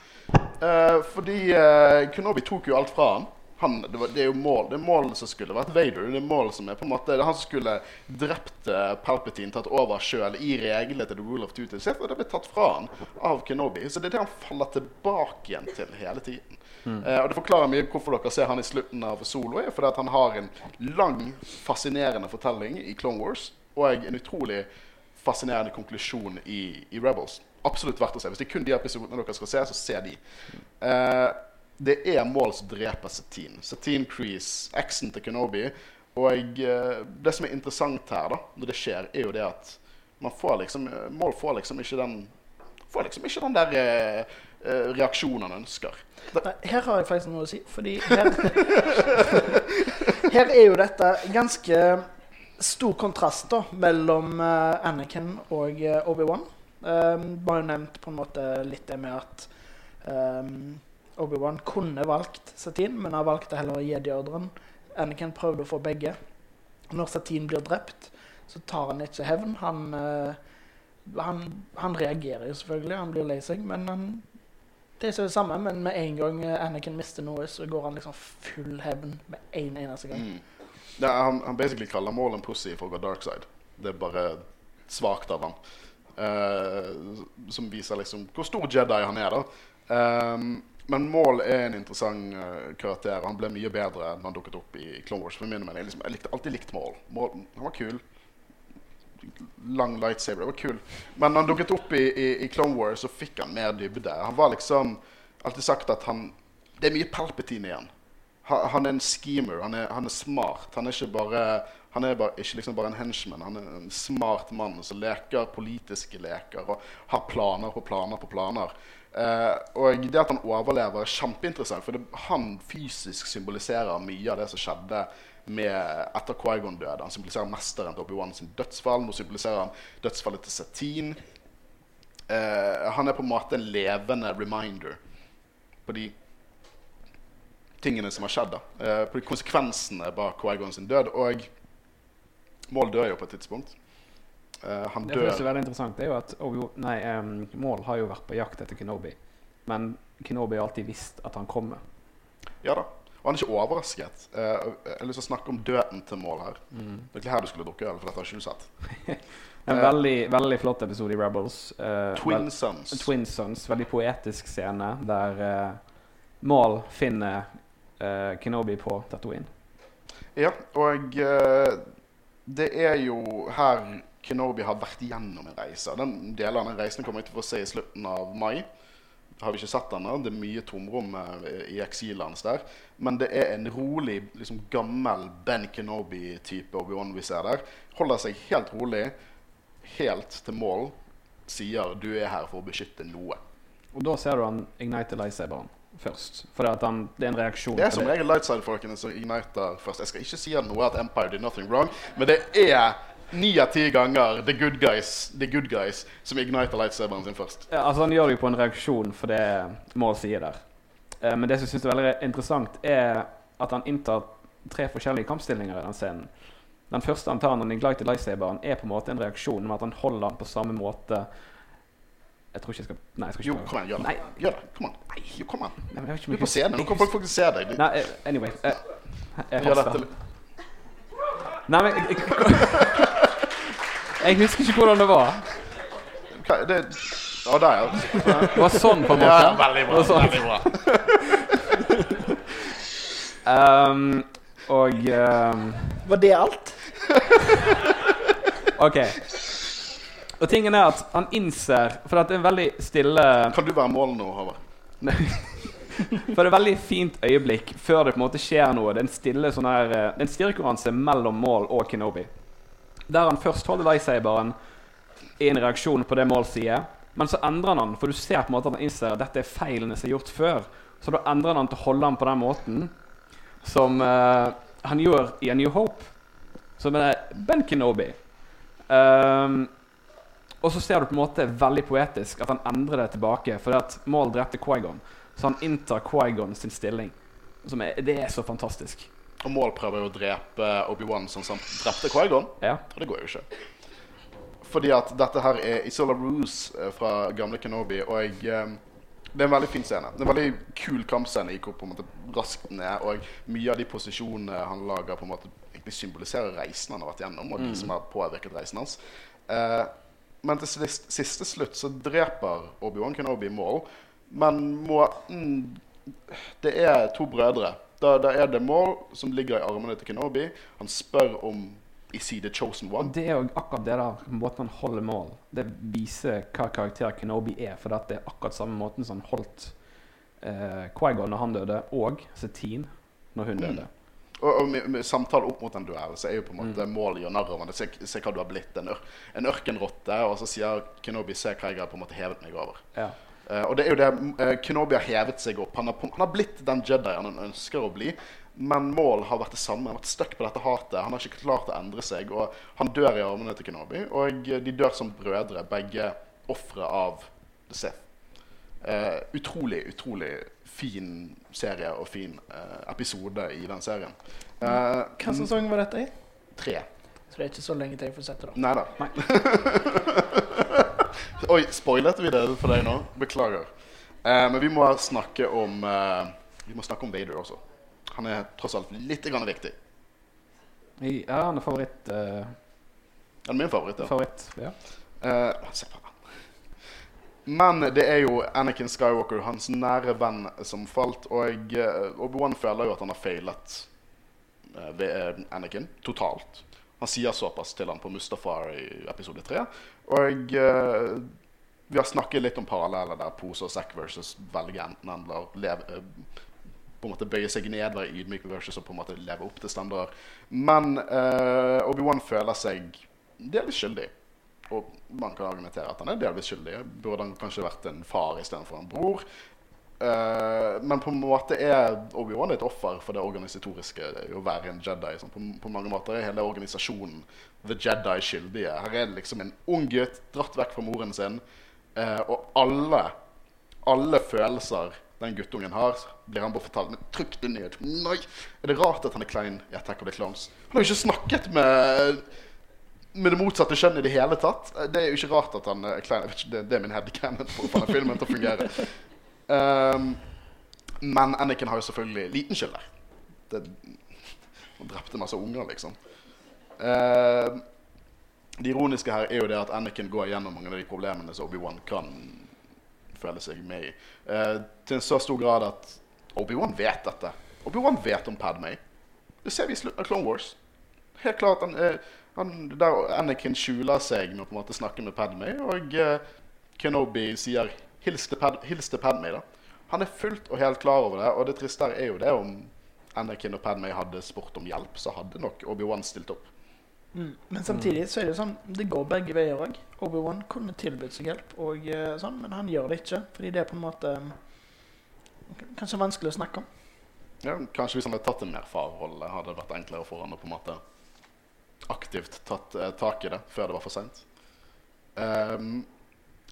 [SPEAKER 1] Uh, fordi uh, Kenobi tok jo alt fra han. Han det, var, det er jo mål, det er målet som skulle vært Vader. Det er målet som er på en måte han som skulle drept eh, Palpatine, tatt over sjøl i reglene til The Rule of Two. Se, det ble tatt fra han av Kenobi. Så det er det han faller tilbake igjen til hele tiden. Eh, og Det forklarer mye hvorfor dere ser han i slutten av Solo. fordi at Han har en lang, fascinerende fortelling i Clone Wars og en utrolig fascinerende konklusjon i, i Rebels. Absolutt verdt å se. Hvis det er kun de episodene dere skal se, så se de. Eh, det er mål som dreper Satin. Satin Crease, eksen til Kenobi. Og eh, det som er interessant her, da, når det skjer, er jo det at man får liksom eh, Mål får liksom ikke den Får liksom ikke den der eh, eh, reaksjonen han ønsker.
[SPEAKER 2] Nei, her har jeg faktisk noe å si, fordi her, her er jo dette ganske stor kontrast da, mellom Anakin og Obi-Wan. Um, bare nevnt på en måte litt det med at um, Obi-Wan kunne valgt Satine, men har valgt heller Jedi-ordren. Anakin prøvde å få begge. Når Satine blir drept, så tar han ikke hevn. Han, eh, han, han reagerer jo selvfølgelig, han blir lei seg, men han det er det samme, men med en gang eh, Anakin mister noe, så går han liksom full hevn med en eneste gang.
[SPEAKER 1] mm. er, han, han basically kaller mål en pussy for å gå dark side. Det er bare svakt av han. Uh, som viser liksom hvor stor Jedi han er, da. Ehm, men Mål er en interessant eh, karakter. Han ble mye bedre enn han dukket opp i Clone Wars. For. Jeg, liksom, jeg likte, alltid likt Mål. Mål. Han var kul. Lang lightsaber. Det var kul. Men da han dukket opp i, i, i Clone Wars, så fikk han mer dybde. Han var liksom alltid sagt at han Det er mye Palpatine igjen. Han, han er en schemer. Han er, han er smart. Han er ikke bare han er bare, ikke liksom bare en henchman. Han er en smart mann som leker politiske leker og har planer på planer på planer. Eh, og det at han overlever, er kjempeinteressant. For det, han fysisk symboliserer mye av det som skjedde med etter Quaigon døde. Han symboliserer mesteren til Obi-Wan sin dødsfall. Nå symboliserer han dødsfallet til Satine. Eh, han er på en måte en levende reminder på de tingene som har skjedd. Eh, på de konsekvensene bak Quaigon sin død. Og Mål dør jo på et tidspunkt. Eh, han
[SPEAKER 3] Det som er
[SPEAKER 1] dør
[SPEAKER 3] veldig interessant, det er jo at Obi nei, um, Maul har jo vært på jakt etter Kenobi. Men Kenobi har alltid visst at han kommer.
[SPEAKER 1] Ja da. Og han er ikke overrasket. Uh, jeg har lyst til å snakke om døden til Mål her. Det er ikke her du skulle drukke øl, for dette har ikke du sett.
[SPEAKER 3] En
[SPEAKER 1] uh,
[SPEAKER 3] veldig, veldig flott episode i Rebels. eh,
[SPEAKER 1] Twin
[SPEAKER 3] vel-
[SPEAKER 1] Sons.
[SPEAKER 3] Twin Sons. Veldig poetisk scene der Maul finner Kenobi på Tatooine.
[SPEAKER 1] Ja, og det er jo her Kenobi har vært gjennom en reise. Den delen av den reisen kommer vi til å få se i slutten av mai. Har vi ikke sett den. Det er mye tomrom i eksilet hans der. Men det er en rolig, liksom gammel Ben Kenobi-type Obi-Wan vi ser der. Holder seg helt rolig, helt til mål. Sier 'du er her for å beskytte noe'.
[SPEAKER 3] Og da ser du han ignite lightsaberen først. For det, han, det er en reaksjon
[SPEAKER 1] Det er som regel lightside-folkene som igniter først. Jeg skal ikke si noe at Empire did nothing wrong, men det er ni av ti ganger the good guys, the good guys som igniter lightsaberen sin først.
[SPEAKER 3] Ja, altså Han gjør det jo på en reaksjon for det Maul sier der. Eh, men det som jeg synes er veldig interessant, er at han inntar tre forskjellige kampstillinger i den scenen. Den første han tar når han igniter lightsaberen, er på en måte en reaksjon med at han holder den på samme måte Jeg tror ikke jeg skal Nei, jeg skal ikke Jo,
[SPEAKER 1] kom igjen, gjør det.
[SPEAKER 3] Nei,
[SPEAKER 1] Gjør det. Kom an. Jo, kom an.
[SPEAKER 3] nei, men jeg
[SPEAKER 1] Du er på scenen. Nå kan folk faktisk se deg.
[SPEAKER 3] Nei, eh, anyway. Jeg, jeg
[SPEAKER 1] gjør
[SPEAKER 3] haster.
[SPEAKER 1] dette
[SPEAKER 3] Nei, men jeg, jeg, jeg husker ikke hvordan det var.
[SPEAKER 1] Hva- det, Å, der, ja.
[SPEAKER 3] Det var sånn, på en måte.
[SPEAKER 1] ja. Veldig bra.
[SPEAKER 3] Det var sånn.
[SPEAKER 1] Veldig bra.
[SPEAKER 3] Um, og um,
[SPEAKER 2] Var det alt?
[SPEAKER 3] OK. Og tingen er at han innser For det er en veldig stille
[SPEAKER 1] Kan du være mål nå, Håvard?
[SPEAKER 3] For det er et veldig fint øyeblikk før det på en måte skjer noe. Det er en stille sånn her eh, Det er en styrkekonkurranse mellom mål og Kenobi. Der han først holder lightsaberen i en reaksjon på det Maul sier. Men så endrer han den, for du ser på en måte at han innser at dette er feilene som er gjort før. Så da endrer han til å holde den på den måten som uh, han gjør i A New Hope. Som er Ben Kenobi. Um, og så ser du på en måte veldig poetisk at han endrer det tilbake. Fordi at Maul drepte Quaigon. Så han inntar Quaigon sin stilling. Er, det er så fantastisk.
[SPEAKER 1] Og Maul prøver jo å drepe Obi-Wan sånn som han drepte Quaigon.
[SPEAKER 3] Ja.
[SPEAKER 1] Og det går jo ikke. Fordi at dette her er Isola Ruse eh, fra gamle Kenobi, og jeg, eh, det er en veldig fin scene. Det er en veldig kul kampscene. Gikk på en måte raskt ned, og mye av de posisjonene han lager, på en måte egentlig symboliserer reisen han har vært gjennom, og de som har påvirket reisen hans. Eh, men til siste, siste slutt så dreper Obi-Wan Kenobi Maul, men måten Det er to brødre. Da, da er det Maul som ligger i armene til Kenobi. Han spør om Is he the chosen one?
[SPEAKER 3] det er jo akkurat det der, måten han holder mål Det viser hva karakter Kenobi er. For det er akkurat samme måten som han holdt eh, Quaigon når han døde, og Satine når hun døde.
[SPEAKER 1] Og, og med, med samtale opp mot en duell så er jo på en måte målet gjør narr av det. Se, se hva du har blitt. En, ør, en ørkenrotte. Og så sier Kenobi se hva jeg har på en måte hevet meg over.
[SPEAKER 3] Ja.
[SPEAKER 1] Eh, og det er jo det eh, Kenobi har hevet seg opp. Han har, han har blitt den Jedien han ønsker å bli. Men mål har vært det samme. Han har vært stuck på dette hatet. Han har ikke klart å endre seg. Og han dør i armene til Kenobi. Og de dør som brødre, begge ofre av The Sith. Uh, utrolig, utrolig fin serie og fin uh, episode i den serien. Uh,
[SPEAKER 2] Hvilken sesong var dette i?
[SPEAKER 1] Tre.
[SPEAKER 2] Så det er ikke så lenge til jeg får sett det. da.
[SPEAKER 1] Nei da. Oi, spoilet vi det for deg nå? Beklager. Eh, men vi må snakke om eh, Vi må snakke om Vader også. Han er tross alt litt grann viktig.
[SPEAKER 3] Ja, han er favoritt. eh,
[SPEAKER 1] Han er min favoritt. Ja.
[SPEAKER 3] favoritt ja.
[SPEAKER 1] Eh, se på han. Men det er jo Anakin Skywalker, hans nære venn, som falt. Og uh, Obi-Wan føler jo at han har feilet eh, ved eh, Anakin totalt. Han sier såpass til han på Mustafar i episode tre. Og uh, vi har snakket litt om paralleller der pose og sekk versus velge enten eller leve, uh, på en måte bøye seg ned, være ydmyk versus å på en måte leve opp til standarder. Men uh, Obi-Wan føler seg delvis skyldig. Og man kan argumentere at han er delvis skyldig. Burde han kanskje vært en far istedenfor en bror? Eh, men på en måte er Obi-Wan et offer for det organisatoriske det å være en Jedi. Sånn. På, på mange måter er hele organisasjonen The Jedi skyldige. Her er det liksom en ung gutt dratt vekk fra moren sin, eh, og alle, alle følelser den guttungen har, blir han bare fortalt. Men trykk det ned. Nei! Er det rart at han er klein i Attack of the Clowns? Han har jo ikke snakket med med det motsatte kjønn i det hele tatt. Det er jo ikke rart at han er klein. Det, det er min headcanon for å få filmen til å fungere. Um, men Anniken har jo selvfølgelig liten skyld der. Det, han drepte masse unger, liksom. Uh, det ironiske her er jo det at Anniken går gjennom mange av de problemene som Obi-Wan kan føle seg med i. Uh, til en så stor grad at Obi-Wan vet dette. Obi-Wan vet om Padmay. Det ser vi i slutten av Clone Wars. helt klart han, uh, han, Der Anakin skjuler seg med å på en måte snakke med Padme, og eh, Kenobi sier 'hils til, da. Han er fullt og helt klar over det, og det triste her er jo det om Anakin og Padme hadde spurt om hjelp, så hadde nok Obi-Wan stilt opp.
[SPEAKER 2] Mm. Men samtidig så er det sånn Det går begge veier òg. Obi-Wan kunne tilbudt seg hjelp, og, eh, sånn, men han gjør det ikke. Fordi det er på en måte Kanskje vanskelig å snakke om.
[SPEAKER 1] Ja, kanskje hvis han hadde tatt en mer farrolle, hadde det vært enklere for han å på en måte aktivt tatt eh, tak i det før det var for seint.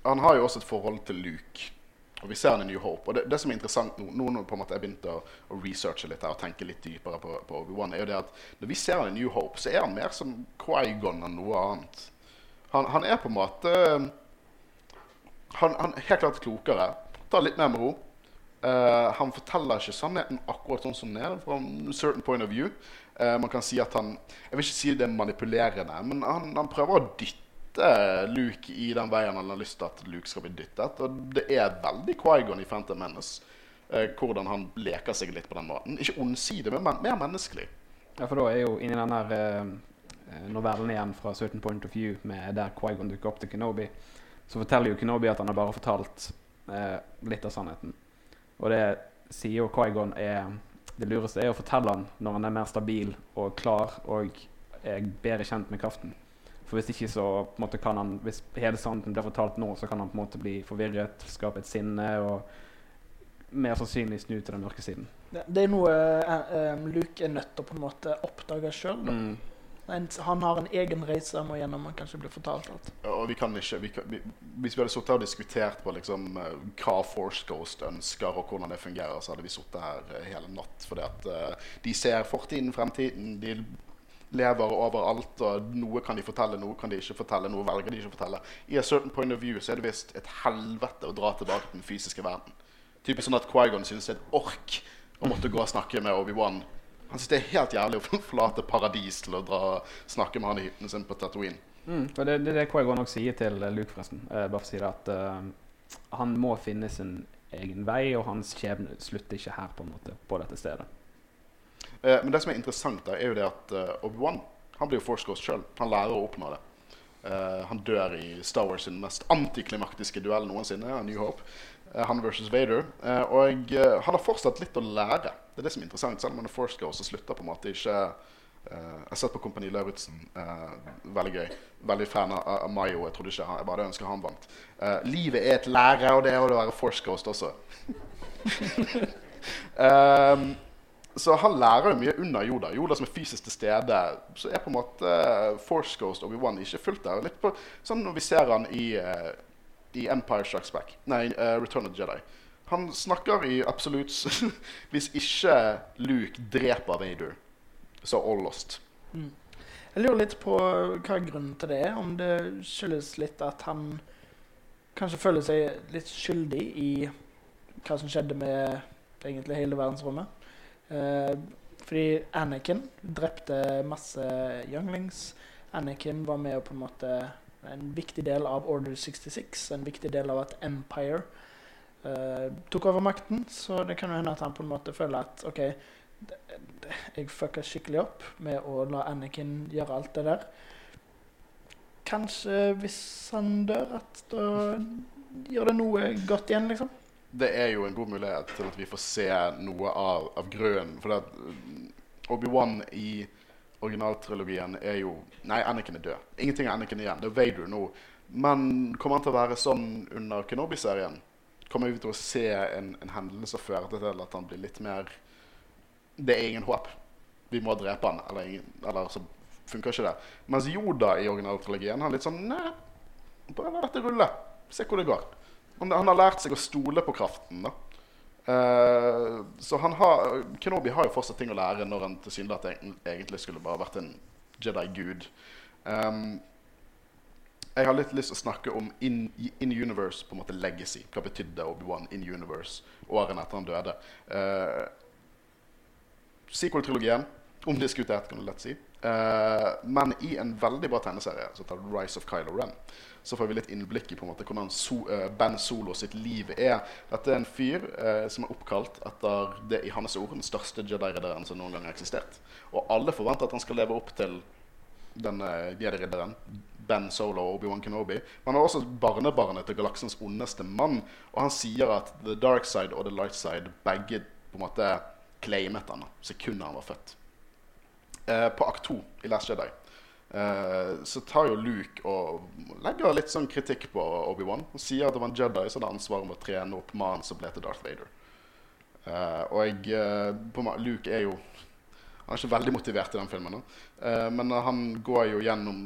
[SPEAKER 1] Han har jo også et forhold til Luke, og vi ser han i New Hope. Og det, det som er interessant nå, nå når jeg begynte å, å researche litt her og tenke litt dypere på, på Obi-Wan, er jo det at når vi ser han i New Hope, så er han mer som Quaigon enn noe annet. Han, han er på en måte han, han er helt klart klokere. Tar litt mer med ro. Uh, han forteller ikke sannheten akkurat sånn som den er. Fra en certain point of view. Uh, man kan si at han Jeg vil ikke si det er manipulerende, men han, han prøver å dytte Luke i den veien han har lyst til at Luke skal bli dyttet. Og det er veldig Quaigon i Phantom Menace. Eh, hvordan han leker seg litt på den måten. Ikke ondsidig, men men mer menneskelig.
[SPEAKER 3] Ja, for da er jo inni den der eh, novellen igjen fra Certain Point of View, med der Quaigon dukker opp til Kenobi, så forteller jo Kenobi at han har bare fortalt eh, litt av sannheten. Og det sier jo Quaigon er Det lureste er å fortelle han når han er mer stabil og klar og er bedre kjent med kraften. For hvis ikke så på en måte kan han Hvis hele sannheten blir fortalt nå, så kan han på en måte bli forvirret, skape et sinne og mer sannsynlig snu til den mørke siden.
[SPEAKER 2] Det, det er noe uh, Luke er nødt til å på en måte oppdage sjøl.
[SPEAKER 3] Mm.
[SPEAKER 2] Han har en egen reise han må gjennom han kanskje blir fortalt alt.
[SPEAKER 1] Og vi kan ikke, vi kan, vi, Hvis vi hadde sittet og diskutert på liksom, eh, hva Force Ghost ønsker, og hvordan det fungerer, så hadde vi sittet her hele natt. Fordi at eh, de ser fortiden, fremtiden. De lever overalt. og Noe kan de fortelle, noe kan de ikke fortelle. Noe velger de ikke fortelle. I a certain point of view så er det visst et helvete å dra tilbake til den fysiske verden. Typisk sånn at Quaigon synes det er et ork å måtte gå og snakke med Obi-Wan. Han synes det er helt jævlig å forlate paradis til å dra snakke med han i hytten sin på Tatooine.
[SPEAKER 3] Mm, det, det er det Quaigon også sier til eh, Luke, forresten. Eh, bare for å si det at eh, han må finne sin egen vei, og hans skjebne slutter ikke her, på en måte, på dette stedet.
[SPEAKER 1] Eh, men det som er interessant, da, er jo det at uh, Obi-Wan han blir jo Force Ghost sjøl. Han lærer å oppnå det. Eh, han dør i Star Wars sin mest antiklimaktiske duell noensinne, New Hope. Eh, han versus Vader. Og han har fortsatt litt å lære. Det er det som er interessant. Selv om han er Force Ghost, så slutter på en måte ikke Uh, Jeg har sett på Kompani Lauritzen. Uh, veldig gøy. Veldig fan av, av Mayo. Jeg trodde ikke han, jeg bare ønsker han vant. Uh, livet er et lære, og det er å være Force Ghost også. um, så han lærer jo mye under Yoda. Yoda som er fysisk til stede. Så er på en måte eh, Force Ghost Obi-Wan ikke fullt der. Litt på, sånn når vi ser han i, eh, i Empire Strikes Back. Nei, eh, Return of the Jedi. Han snakker i absolutt Hvis ikke Luke dreper Vader, så all lost.
[SPEAKER 2] Jeg lurer litt på hva grunnen til det er. Om det skyldes litt at han kanskje føler seg litt skyldig i hva som skjedde med egentlig hele verdensrommet. Eh, fordi Anakin drepte masse younglings. Anakin var med og på en måte en viktig del av Order 66, en viktig del av at Empire eh, tok over makten. Så det kan jo hende at han på en måte føler at OK, jeg fucka skikkelig opp med å la Anakin gjøre alt det der. Kanskje hvis han dør, at da gjør det noe godt igjen, liksom.
[SPEAKER 1] Det er jo en god mulighet til at vi får se noe av, av grunnen. For mm, Obi-Wan i originaltrilogien er jo Nei, Anakin er død. Ingenting er Anakin igjen. Det er Vader nå. Men kommer han til å være sånn under Kenobi-serien? Kommer vi til å se en, en hendelse som fører til at han blir litt mer Det er ingen håp. Vi må drepe han. Eller, ingen, eller så funker ikke det. Mens Yoda i originaltrilogien har litt sånn Nei, bare la dette rulle. Se hvor det går. Han, han har lært seg å stole på kraften. da. Uh, så han har, Kenobi har jo fortsatt ting å lære når han tilsynelatende egentlig skulle bare vært en Jedi-gud. Um, jeg har litt lyst til å snakke om in, in universe, på en måte legacy. Hva betydde Obi-Wan in universe årene etter han døde? Uh, Sequel-trilogien, omdiskutert, kan du lett si. Eh, men i en veldig bra tegneserie som heter Rise of Kylo Ren, så får vi litt innblikk i på en måte hvordan so uh, Ben Solo sitt liv er. Dette er en fyr uh, som er oppkalt etter det i hans ord den største Jedi-ridderen som noen gang har eksistert. Og alle forventer at han skal leve opp til den uh, Jedi-ridderen. Ben Solo og Obi-Wan Kenobi. Men han er også barnebarnet til galaksens ondeste mann. Og han sier at The Dark Side og The Light Side begge på en måte claimet han sekundet han var født. Eh, på akt 2 i Last Jedi eh, så tar jo Luke og legger litt sånn kritikk på Obi-Wan. Og sier at det var en Jedi som hadde ansvaret med å trene opp mannen som ble til Darth Vader. Eh, og jeg, eh, Luke er jo Han er ikke veldig motivert i den filmen. Uh, men han går jo gjennom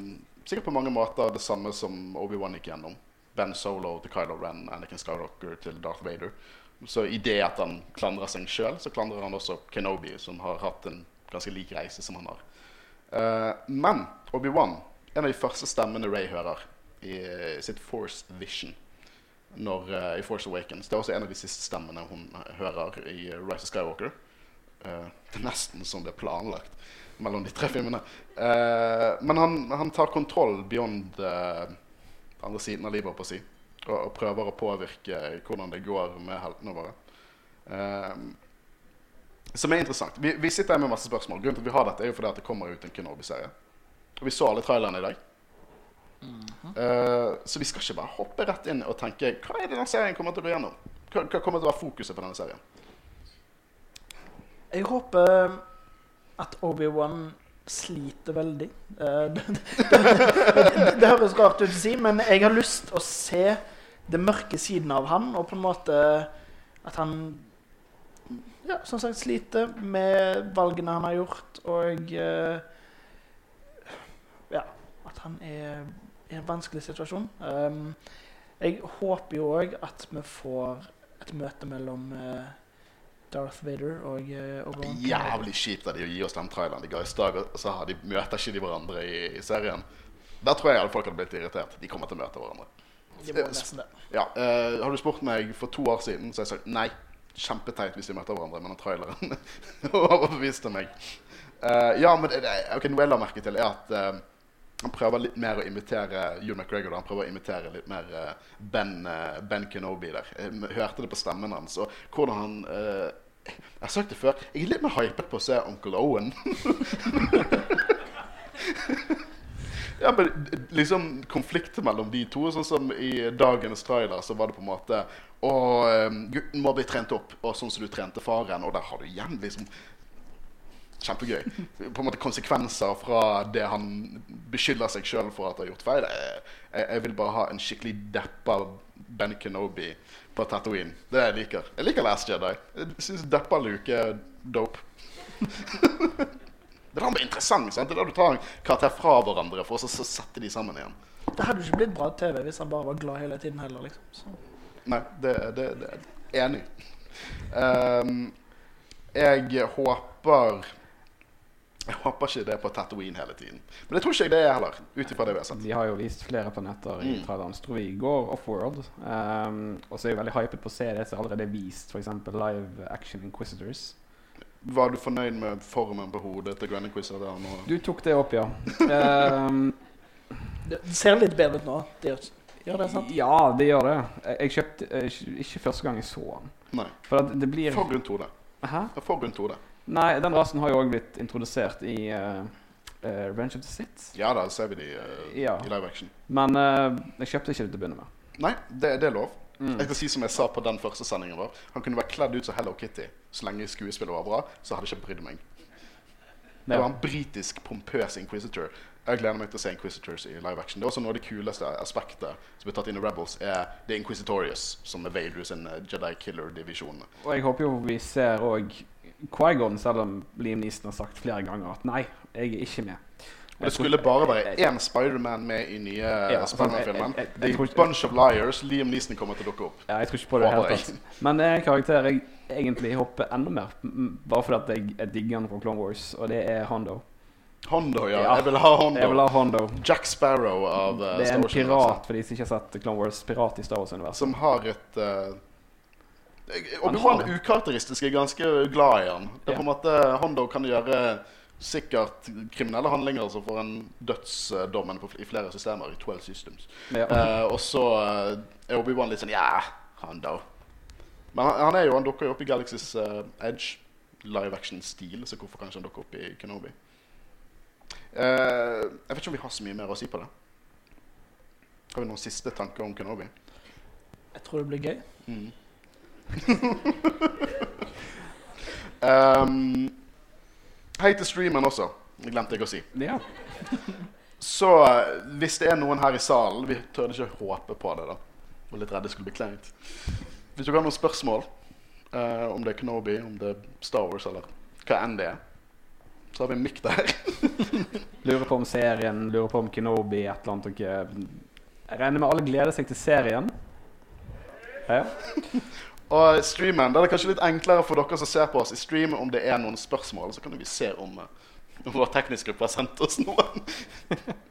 [SPEAKER 1] sikkert på mange måter det samme som Obi-Wan gikk gjennom. Ben Solo til Kylo Ren, Anakin Skywalker til Darth Vader. Så i det at han klandrer seg sjøl, så klandrer han også Kenobi, som har hatt en ganske lik reise som han har. Uh, men Obi-Wan, en av de første stemmene Ray hører i sitt Force Vision når, uh, i Force Awakens, det er også en av de siste stemmene hun hører i Rise of Skywalker. Uh, det er nesten som det er planlagt mellom de tre filmene. Uh, men han, han, tar kontroll beyond uh, andre siden av livet, på å si. Og, prøver å påvirke hvordan det går med heltene våre. Som er interessant. Vi, vi, sitter her med masse spørsmål. Grunnen til at vi har dette, er jo fordi at det kommer ut en Kenobi-serie. Og vi så alle trailerne i dag. Mm -hmm. så vi skal ikke bare hoppe rett inn og tenke hva er det den serien kommer til å gå gjennom? Hva, hva kommer til å være fokuset på denne serien?
[SPEAKER 2] Jeg håper at Obi-Wan sliter veldig. Uh, det, det, det, det, høres rart ut å si, men jeg har lyst å se det mørke siden av han, og på en måte at han ja, som sagt sliter med valgene han har gjort, og uh, ja, at han er i en vanskelig situasjon. Um, jeg håper jo òg at vi får et møte mellom uh, Darth Vader og uh, Obi-Wan.
[SPEAKER 1] Jævlig kjipt av de gi oss den traileren de ga i stad, så de, møter ikke de hverandre i, i serien. Der tror jeg alle folk hadde blitt irritert. De kommer til å møte hverandre.
[SPEAKER 2] De må nesten det.
[SPEAKER 1] Ja, uh, Har du spurt meg for to år siden, så har jeg sagt nei. Kjempeteit hvis de møter hverandre, men traileren overbeviste meg. Uh, ja, men okay, noe jeg la merke til, er at uh, han prøver litt mer å imitere Hugh McGregor. Han prøver å imitere litt mer uh, ben, ben, Kenobi der. Jeg hørte det på stemmen hans. Og hvordan han jeg har sagt det før. Jeg er litt mer hypet på å se Onkel Owen. ja, men liksom konflikter mellom de to. Sånn som i dagens trailer så var det på en måte Å, ehm, gutten må bli trent opp, og sånn som du trente faren. Og der har du igjen liksom Kjempegøy. På en måte Konsekvenser fra det han beskylder seg sjøl for at han har gjort feil. Jeg, jeg, vil bare ha en skikkelig deppa Ben Kenobi på Tatooine. Det jeg liker. Jeg liker Last Jedi. Jeg syns Deppa Luke er dope. det er da interessant. sant? Det er da du tar en karakter fra hverandre for å sette de sammen igjen.
[SPEAKER 2] Det hadde jo ikke blitt bra TV hvis han bare var glad hele tiden heller. liksom. Så.
[SPEAKER 1] Nei, det, det, det er enig. Um, jeg håper jeg håper ikke det er på Tatooine hele tiden. Men det tror ikke jeg det er heller. ut ifra det vi har sett.
[SPEAKER 3] De har jo vist flere planeter i mm. traileren. Tror vi går offworld. Um, og så er jeg veldig hypet på å se det som allerede er vist, f.eks. Live Action Inquisitors.
[SPEAKER 1] Var du fornøyd med formen på hodet til Grand Inquisitor?
[SPEAKER 3] Du tok det opp, ja. um,
[SPEAKER 2] det ser litt bedre ut nå. Det gjør det, sant?
[SPEAKER 3] Ja, det gjør det. Jeg kjøpte uh, ikke første gang jeg så den.
[SPEAKER 1] Nei.
[SPEAKER 3] For det blir
[SPEAKER 1] For grunn 2, det.
[SPEAKER 3] Hæ?
[SPEAKER 1] For grunn 2, det.
[SPEAKER 3] Nei, den rasen har jo òg blitt introdusert i uh, uh, Revenge of the Sith.
[SPEAKER 1] Ja, da ser vi de uh, ja. i live action.
[SPEAKER 3] Men jeg kjøpte ikke det til å begynne med.
[SPEAKER 1] Nei, det, det er lov. Mm. Jeg skal si som jeg sa på den første sendingen vår. Han kunne vært kledd ut som Hello Kitty så lenge skuespillet var bra. Så hadde jeg ikke brydd meg. Det var en britisk, pompøs inquisitor. Jeg gleder meg til å se Inquisitors i live action. Det er også noe av det kuleste aspektet som blir tatt inn i Rebels, er The Inquisitorious, som er Vader sin Jedi Killer-divisjon.
[SPEAKER 3] Og jeg håper jo vi ser òg Quaigon, selv om Liam Neeson har sagt flere ganger at nei, jeg er ikke med.
[SPEAKER 1] Og det skulle bare være én Spiderman med i nye ja, Spiderman-filmen. The Bunch of Liars. Liam Neeson kommer til å dukke opp.
[SPEAKER 3] Ja, jeg tror ikke på det helt tatt. Men det er en karakter jeg egentlig hopper enda mer bare fordi jeg, jeg digger han fra Clone Wars, og det er Hondo.
[SPEAKER 1] Hondo, ja. ja. Jeg vil ha Hondo.
[SPEAKER 3] Jeg vil ha Hondo.
[SPEAKER 1] Jack Sparrow av uh,
[SPEAKER 3] Det er en pirat, for de som ikke har sett Clone Wars. Pirat i Star Wars-universet.
[SPEAKER 1] Som har et uh, Obi-Wan er ukarakteristisk. Jeg er ganske glad i han. Det er på en måte Hondo kan gjøre sikkert kriminelle handlinger som får en dødsdommen i flere systemer. I 12 systems. Ja. Uh, og så uh, er Obi-Wan litt sånn Ja, Hondo. Men han, han, er jo, han dukker jo opp i Galaxy's uh, Edge. Live action-stil, så hvorfor kan ikke han dukke opp i Kenobi? Eh, jeg vet ikke om vi har så mye mer å si på det. Har vi noen siste tanker om Kenobi?
[SPEAKER 2] Jeg tror det blir gøy.
[SPEAKER 1] Mm. um, hei til streamen også. Det glemte jeg å si.
[SPEAKER 3] Ja.
[SPEAKER 1] Så eh, hvis det er noen her i salen Vi tør ikke håpe på det, da. Var litt redde skulle bli kleint. Hvis dere har noen spørsmål, uh, om det er Kenobi, om det er Star Wars, eller hva enn det er, så har vi en mikk der.
[SPEAKER 3] Lurer på om serien, lurer på om Kenobi, et eller annet dere Jeg regner med alle gleder seg til serien. Ja.
[SPEAKER 1] Og streamen, da er det kanskje litt enklere for dere som ser på oss i stream, om det er noen spørsmål, så kan vi se om, eh, om vår tekniske gruppe har sendt oss noen.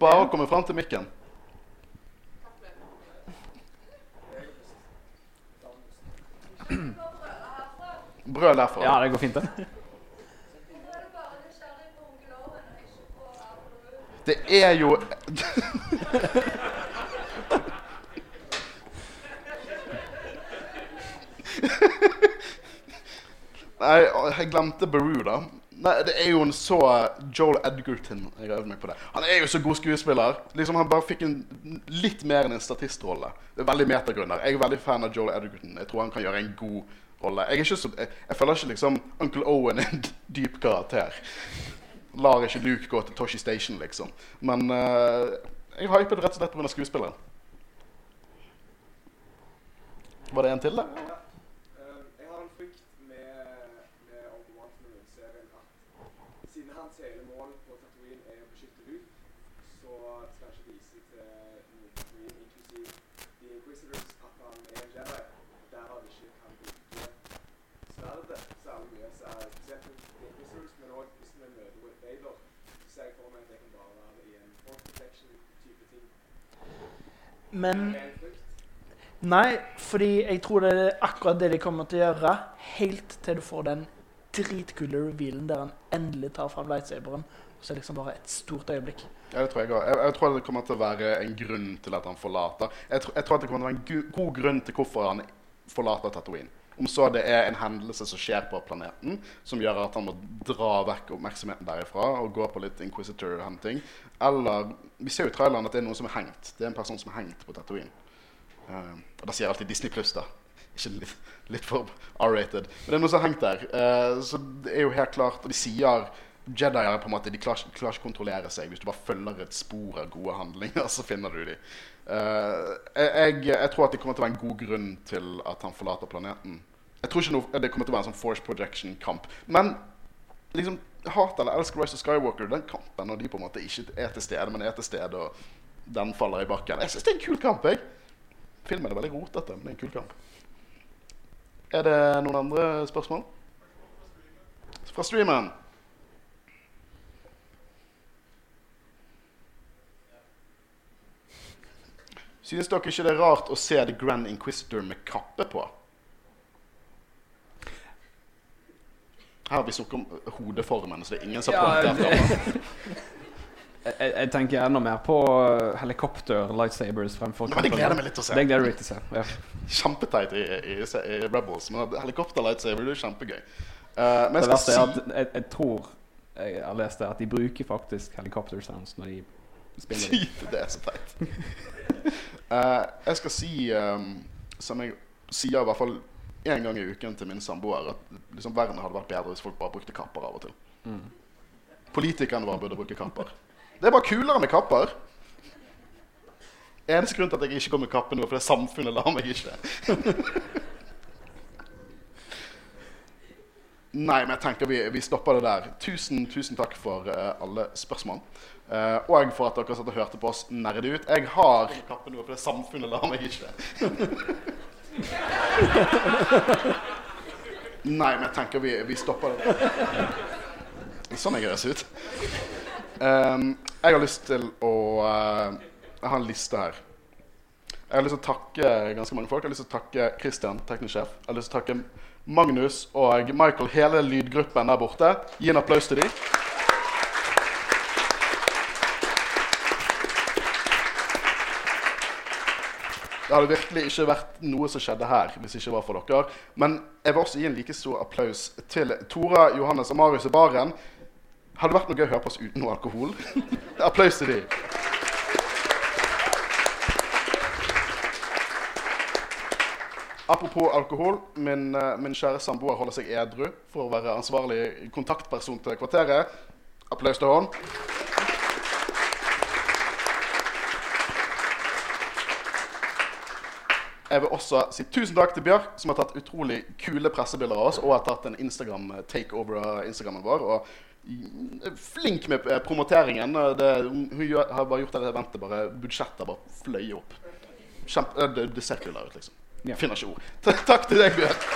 [SPEAKER 1] Bare å komme fram til mikken. Brød derfra.
[SPEAKER 3] ja, det går fint, det.
[SPEAKER 1] Det er jo Nei, jeg glemte Beru, da. Nei, Det er jo en så Joel Edgerton. Jeg har øvd meg på det. Han er jo så god skuespiller. Liksom Han bare fikk en litt mer enn en statistrolle. Det er veldig metagrunner. Jeg er veldig fan av Joel Edgerton. Jeg tror han kan gjøre en god rolle. Jeg, jeg, jeg føler ikke liksom Uncle Owen er en dyp karakter. Lar ikke Luke gå til Toshi Station, liksom. Men uh, jeg hypet rett og slett pga. skuespilleren. Var det en til, da?
[SPEAKER 4] Sverdet særlig mye. Så er spesielt Inquisitors, men også hvis vi møter Vader, så ser jeg for meg at det kan bare være i en force protection-type ting.
[SPEAKER 2] Men
[SPEAKER 4] er.
[SPEAKER 2] Nei, fordi jeg tror det er akkurat det de kommer til å gjøre, helt til du får den dritkule revealen der han endelig tar fram lightsaberen. Og så er det liksom bare et stort øyeblikk.
[SPEAKER 1] Ja, det tror jeg, jeg, jeg tror det kommer til å være en grunn til at han forlater. Jeg, tror- jeg tror at det kommer til å være en god grunn til hvorfor han forlater Tatooine. Om så det er en hendelse som skjer på planeten, som gjør at han må dra vekk oppmerksomheten derifra og gå på litt Inquisitor-hunting. Eller Vi ser jo i traileren at det er noen som er hengt. Det er en person som er hengt på Tatooine. Uh, og da sier jeg alltid Disney Pluss, da. Ikke litt, litt for R-rated. Men det er noen som har hengt der. Uh, så det er jo helt klart Og de sier Jedier på en måte, de klarer, klarer ikke å kontrollere seg. Hvis du bare følger et spor av gode handlinger, så finner du dem. jeg, jeg tror at det kommer til å være en god grunn til at han forlater planeten. Jeg tror ikke noe, det kommer til å være en sånn force projection-kamp. Men liksom, hat eller elsk Rise of Skywalker, den kampen når de på en måte ikke er til stede, men er til stede, og den faller i bakken Jeg syns det er en kul kamp. jeg Filmen er veldig rotete, men det er en kul kamp. Er det noen andre spørsmål? Fra streamen? Synes dere ikke det er rart å se The Grand Inquisitor med kappe på? Her har vi snakket om hodeformen, så det er ingen som har
[SPEAKER 3] Ja,
[SPEAKER 1] det.
[SPEAKER 3] Jeg, jeg tenker enda mer på uh, helikopter-lightsabers fremfor
[SPEAKER 1] Men det gleder meg litt å se.
[SPEAKER 3] Det gleder meg til å se. Ja.
[SPEAKER 1] Kjempeteit i, i, i Rebels, men helikopter-lightsaber det er kjempegøy. Uh, men
[SPEAKER 3] Det
[SPEAKER 1] jeg
[SPEAKER 3] verste er at jeg, jeg tror jeg har lest det, at de bruker faktisk helikopter sounds når de spiller
[SPEAKER 1] si
[SPEAKER 3] det.
[SPEAKER 1] Det er så teit. Eh, jeg skal si, um, som jeg sier i hvert fall én gang i uken til min samboer, at liksom, verden hadde vært bedre hvis folk bare brukte kapper av og til.
[SPEAKER 3] Mm.
[SPEAKER 1] Politikerne våre burde bruke kapper. Det er bare kulere med kapper. Eneste grunn til at jeg ikke går med kappe nå, for det samfunnet lar meg ikke. Nei, men jeg tenker vi, vi stopper det der. Tusen, tusen takk for uh, alle spørsmål. Eh, og for at dere satt og hørte på oss nerde ut. Jeg har kappe noe, for det samfunnet lar meg ikke. Nei, men jeg tenker vi, vi stopper det. Sånn jeg høres ut. Um, jeg har lyst til å uh, Jeg har en liste her. Jeg har lyst til å takke ganske mange folk. Jeg har lyst til å takke Christian, teknisk sjef. Jeg har lyst til å takke Magnus og Michael, hele lydgruppen der borte. Gi en applaus til dem. Det hadde virkelig ikke vært noe som skjedde her hvis det ikke var for dere. Men jeg vil også gi en like stor applaus til Tora, Johannes og Marius i baren. Hadde det vært noe gøy å høre på oss uten noe alkohol? Applaus til de. Apropos alkohol. Min, eh, min kjære samboer holder seg edru for å være ansvarlig kontaktperson til kvarteret. Applaus til henne. Jeg vil også si tusen takk til Bjørk, som har tatt utrolig kule pressebilder av oss, og har tatt en Instagram-takeover av Instagrammen vår. Og er flink med eh, promoteringen. Det, hun har bare gjort det eventet bare Budsjettet bare fløy opp. Kjempe, eh, det, det ser kulere ut, liksom.
[SPEAKER 3] Ja.
[SPEAKER 1] Finner ikke ord. T Takk til deg, Bjørk.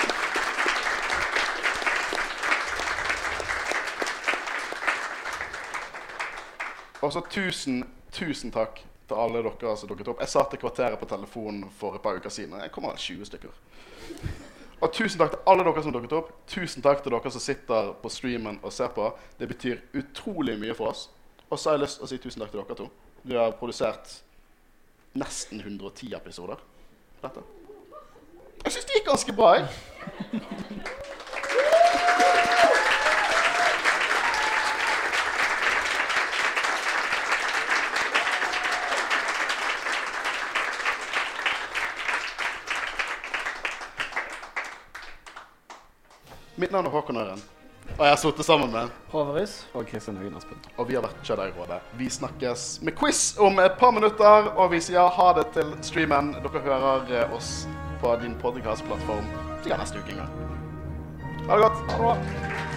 [SPEAKER 1] Og så tusen, tusen takk til alle dere som dukket opp. Jeg satt i Kvarteret på telefonen for et par uker siden. Jeg kommer vel 20 stykker. Og tusen takk til alle dere som dukket opp. Tusen takk til dere som sitter på streamen og ser på. Det betyr utrolig mye for oss. Og så har jeg lyst til å si tusen takk til dere to. Vi har produsert nesten 110 episoder. Dette. Jeg syns det gikk ganske bra. jeg. Mitt navn er Håkon Øren, og jeg har sittet sammen med
[SPEAKER 2] Håvaris.
[SPEAKER 3] Og Kristin Høgen Aspen.
[SPEAKER 1] Og vi har vært Jedi-rådet. Vi snakkes med quiz om et par minutter, og vi sier ha det til streamen. Dere hører eh, oss på din podcastplattform sikkert neste uke en gang. Ha det godt.
[SPEAKER 2] Ha det bra.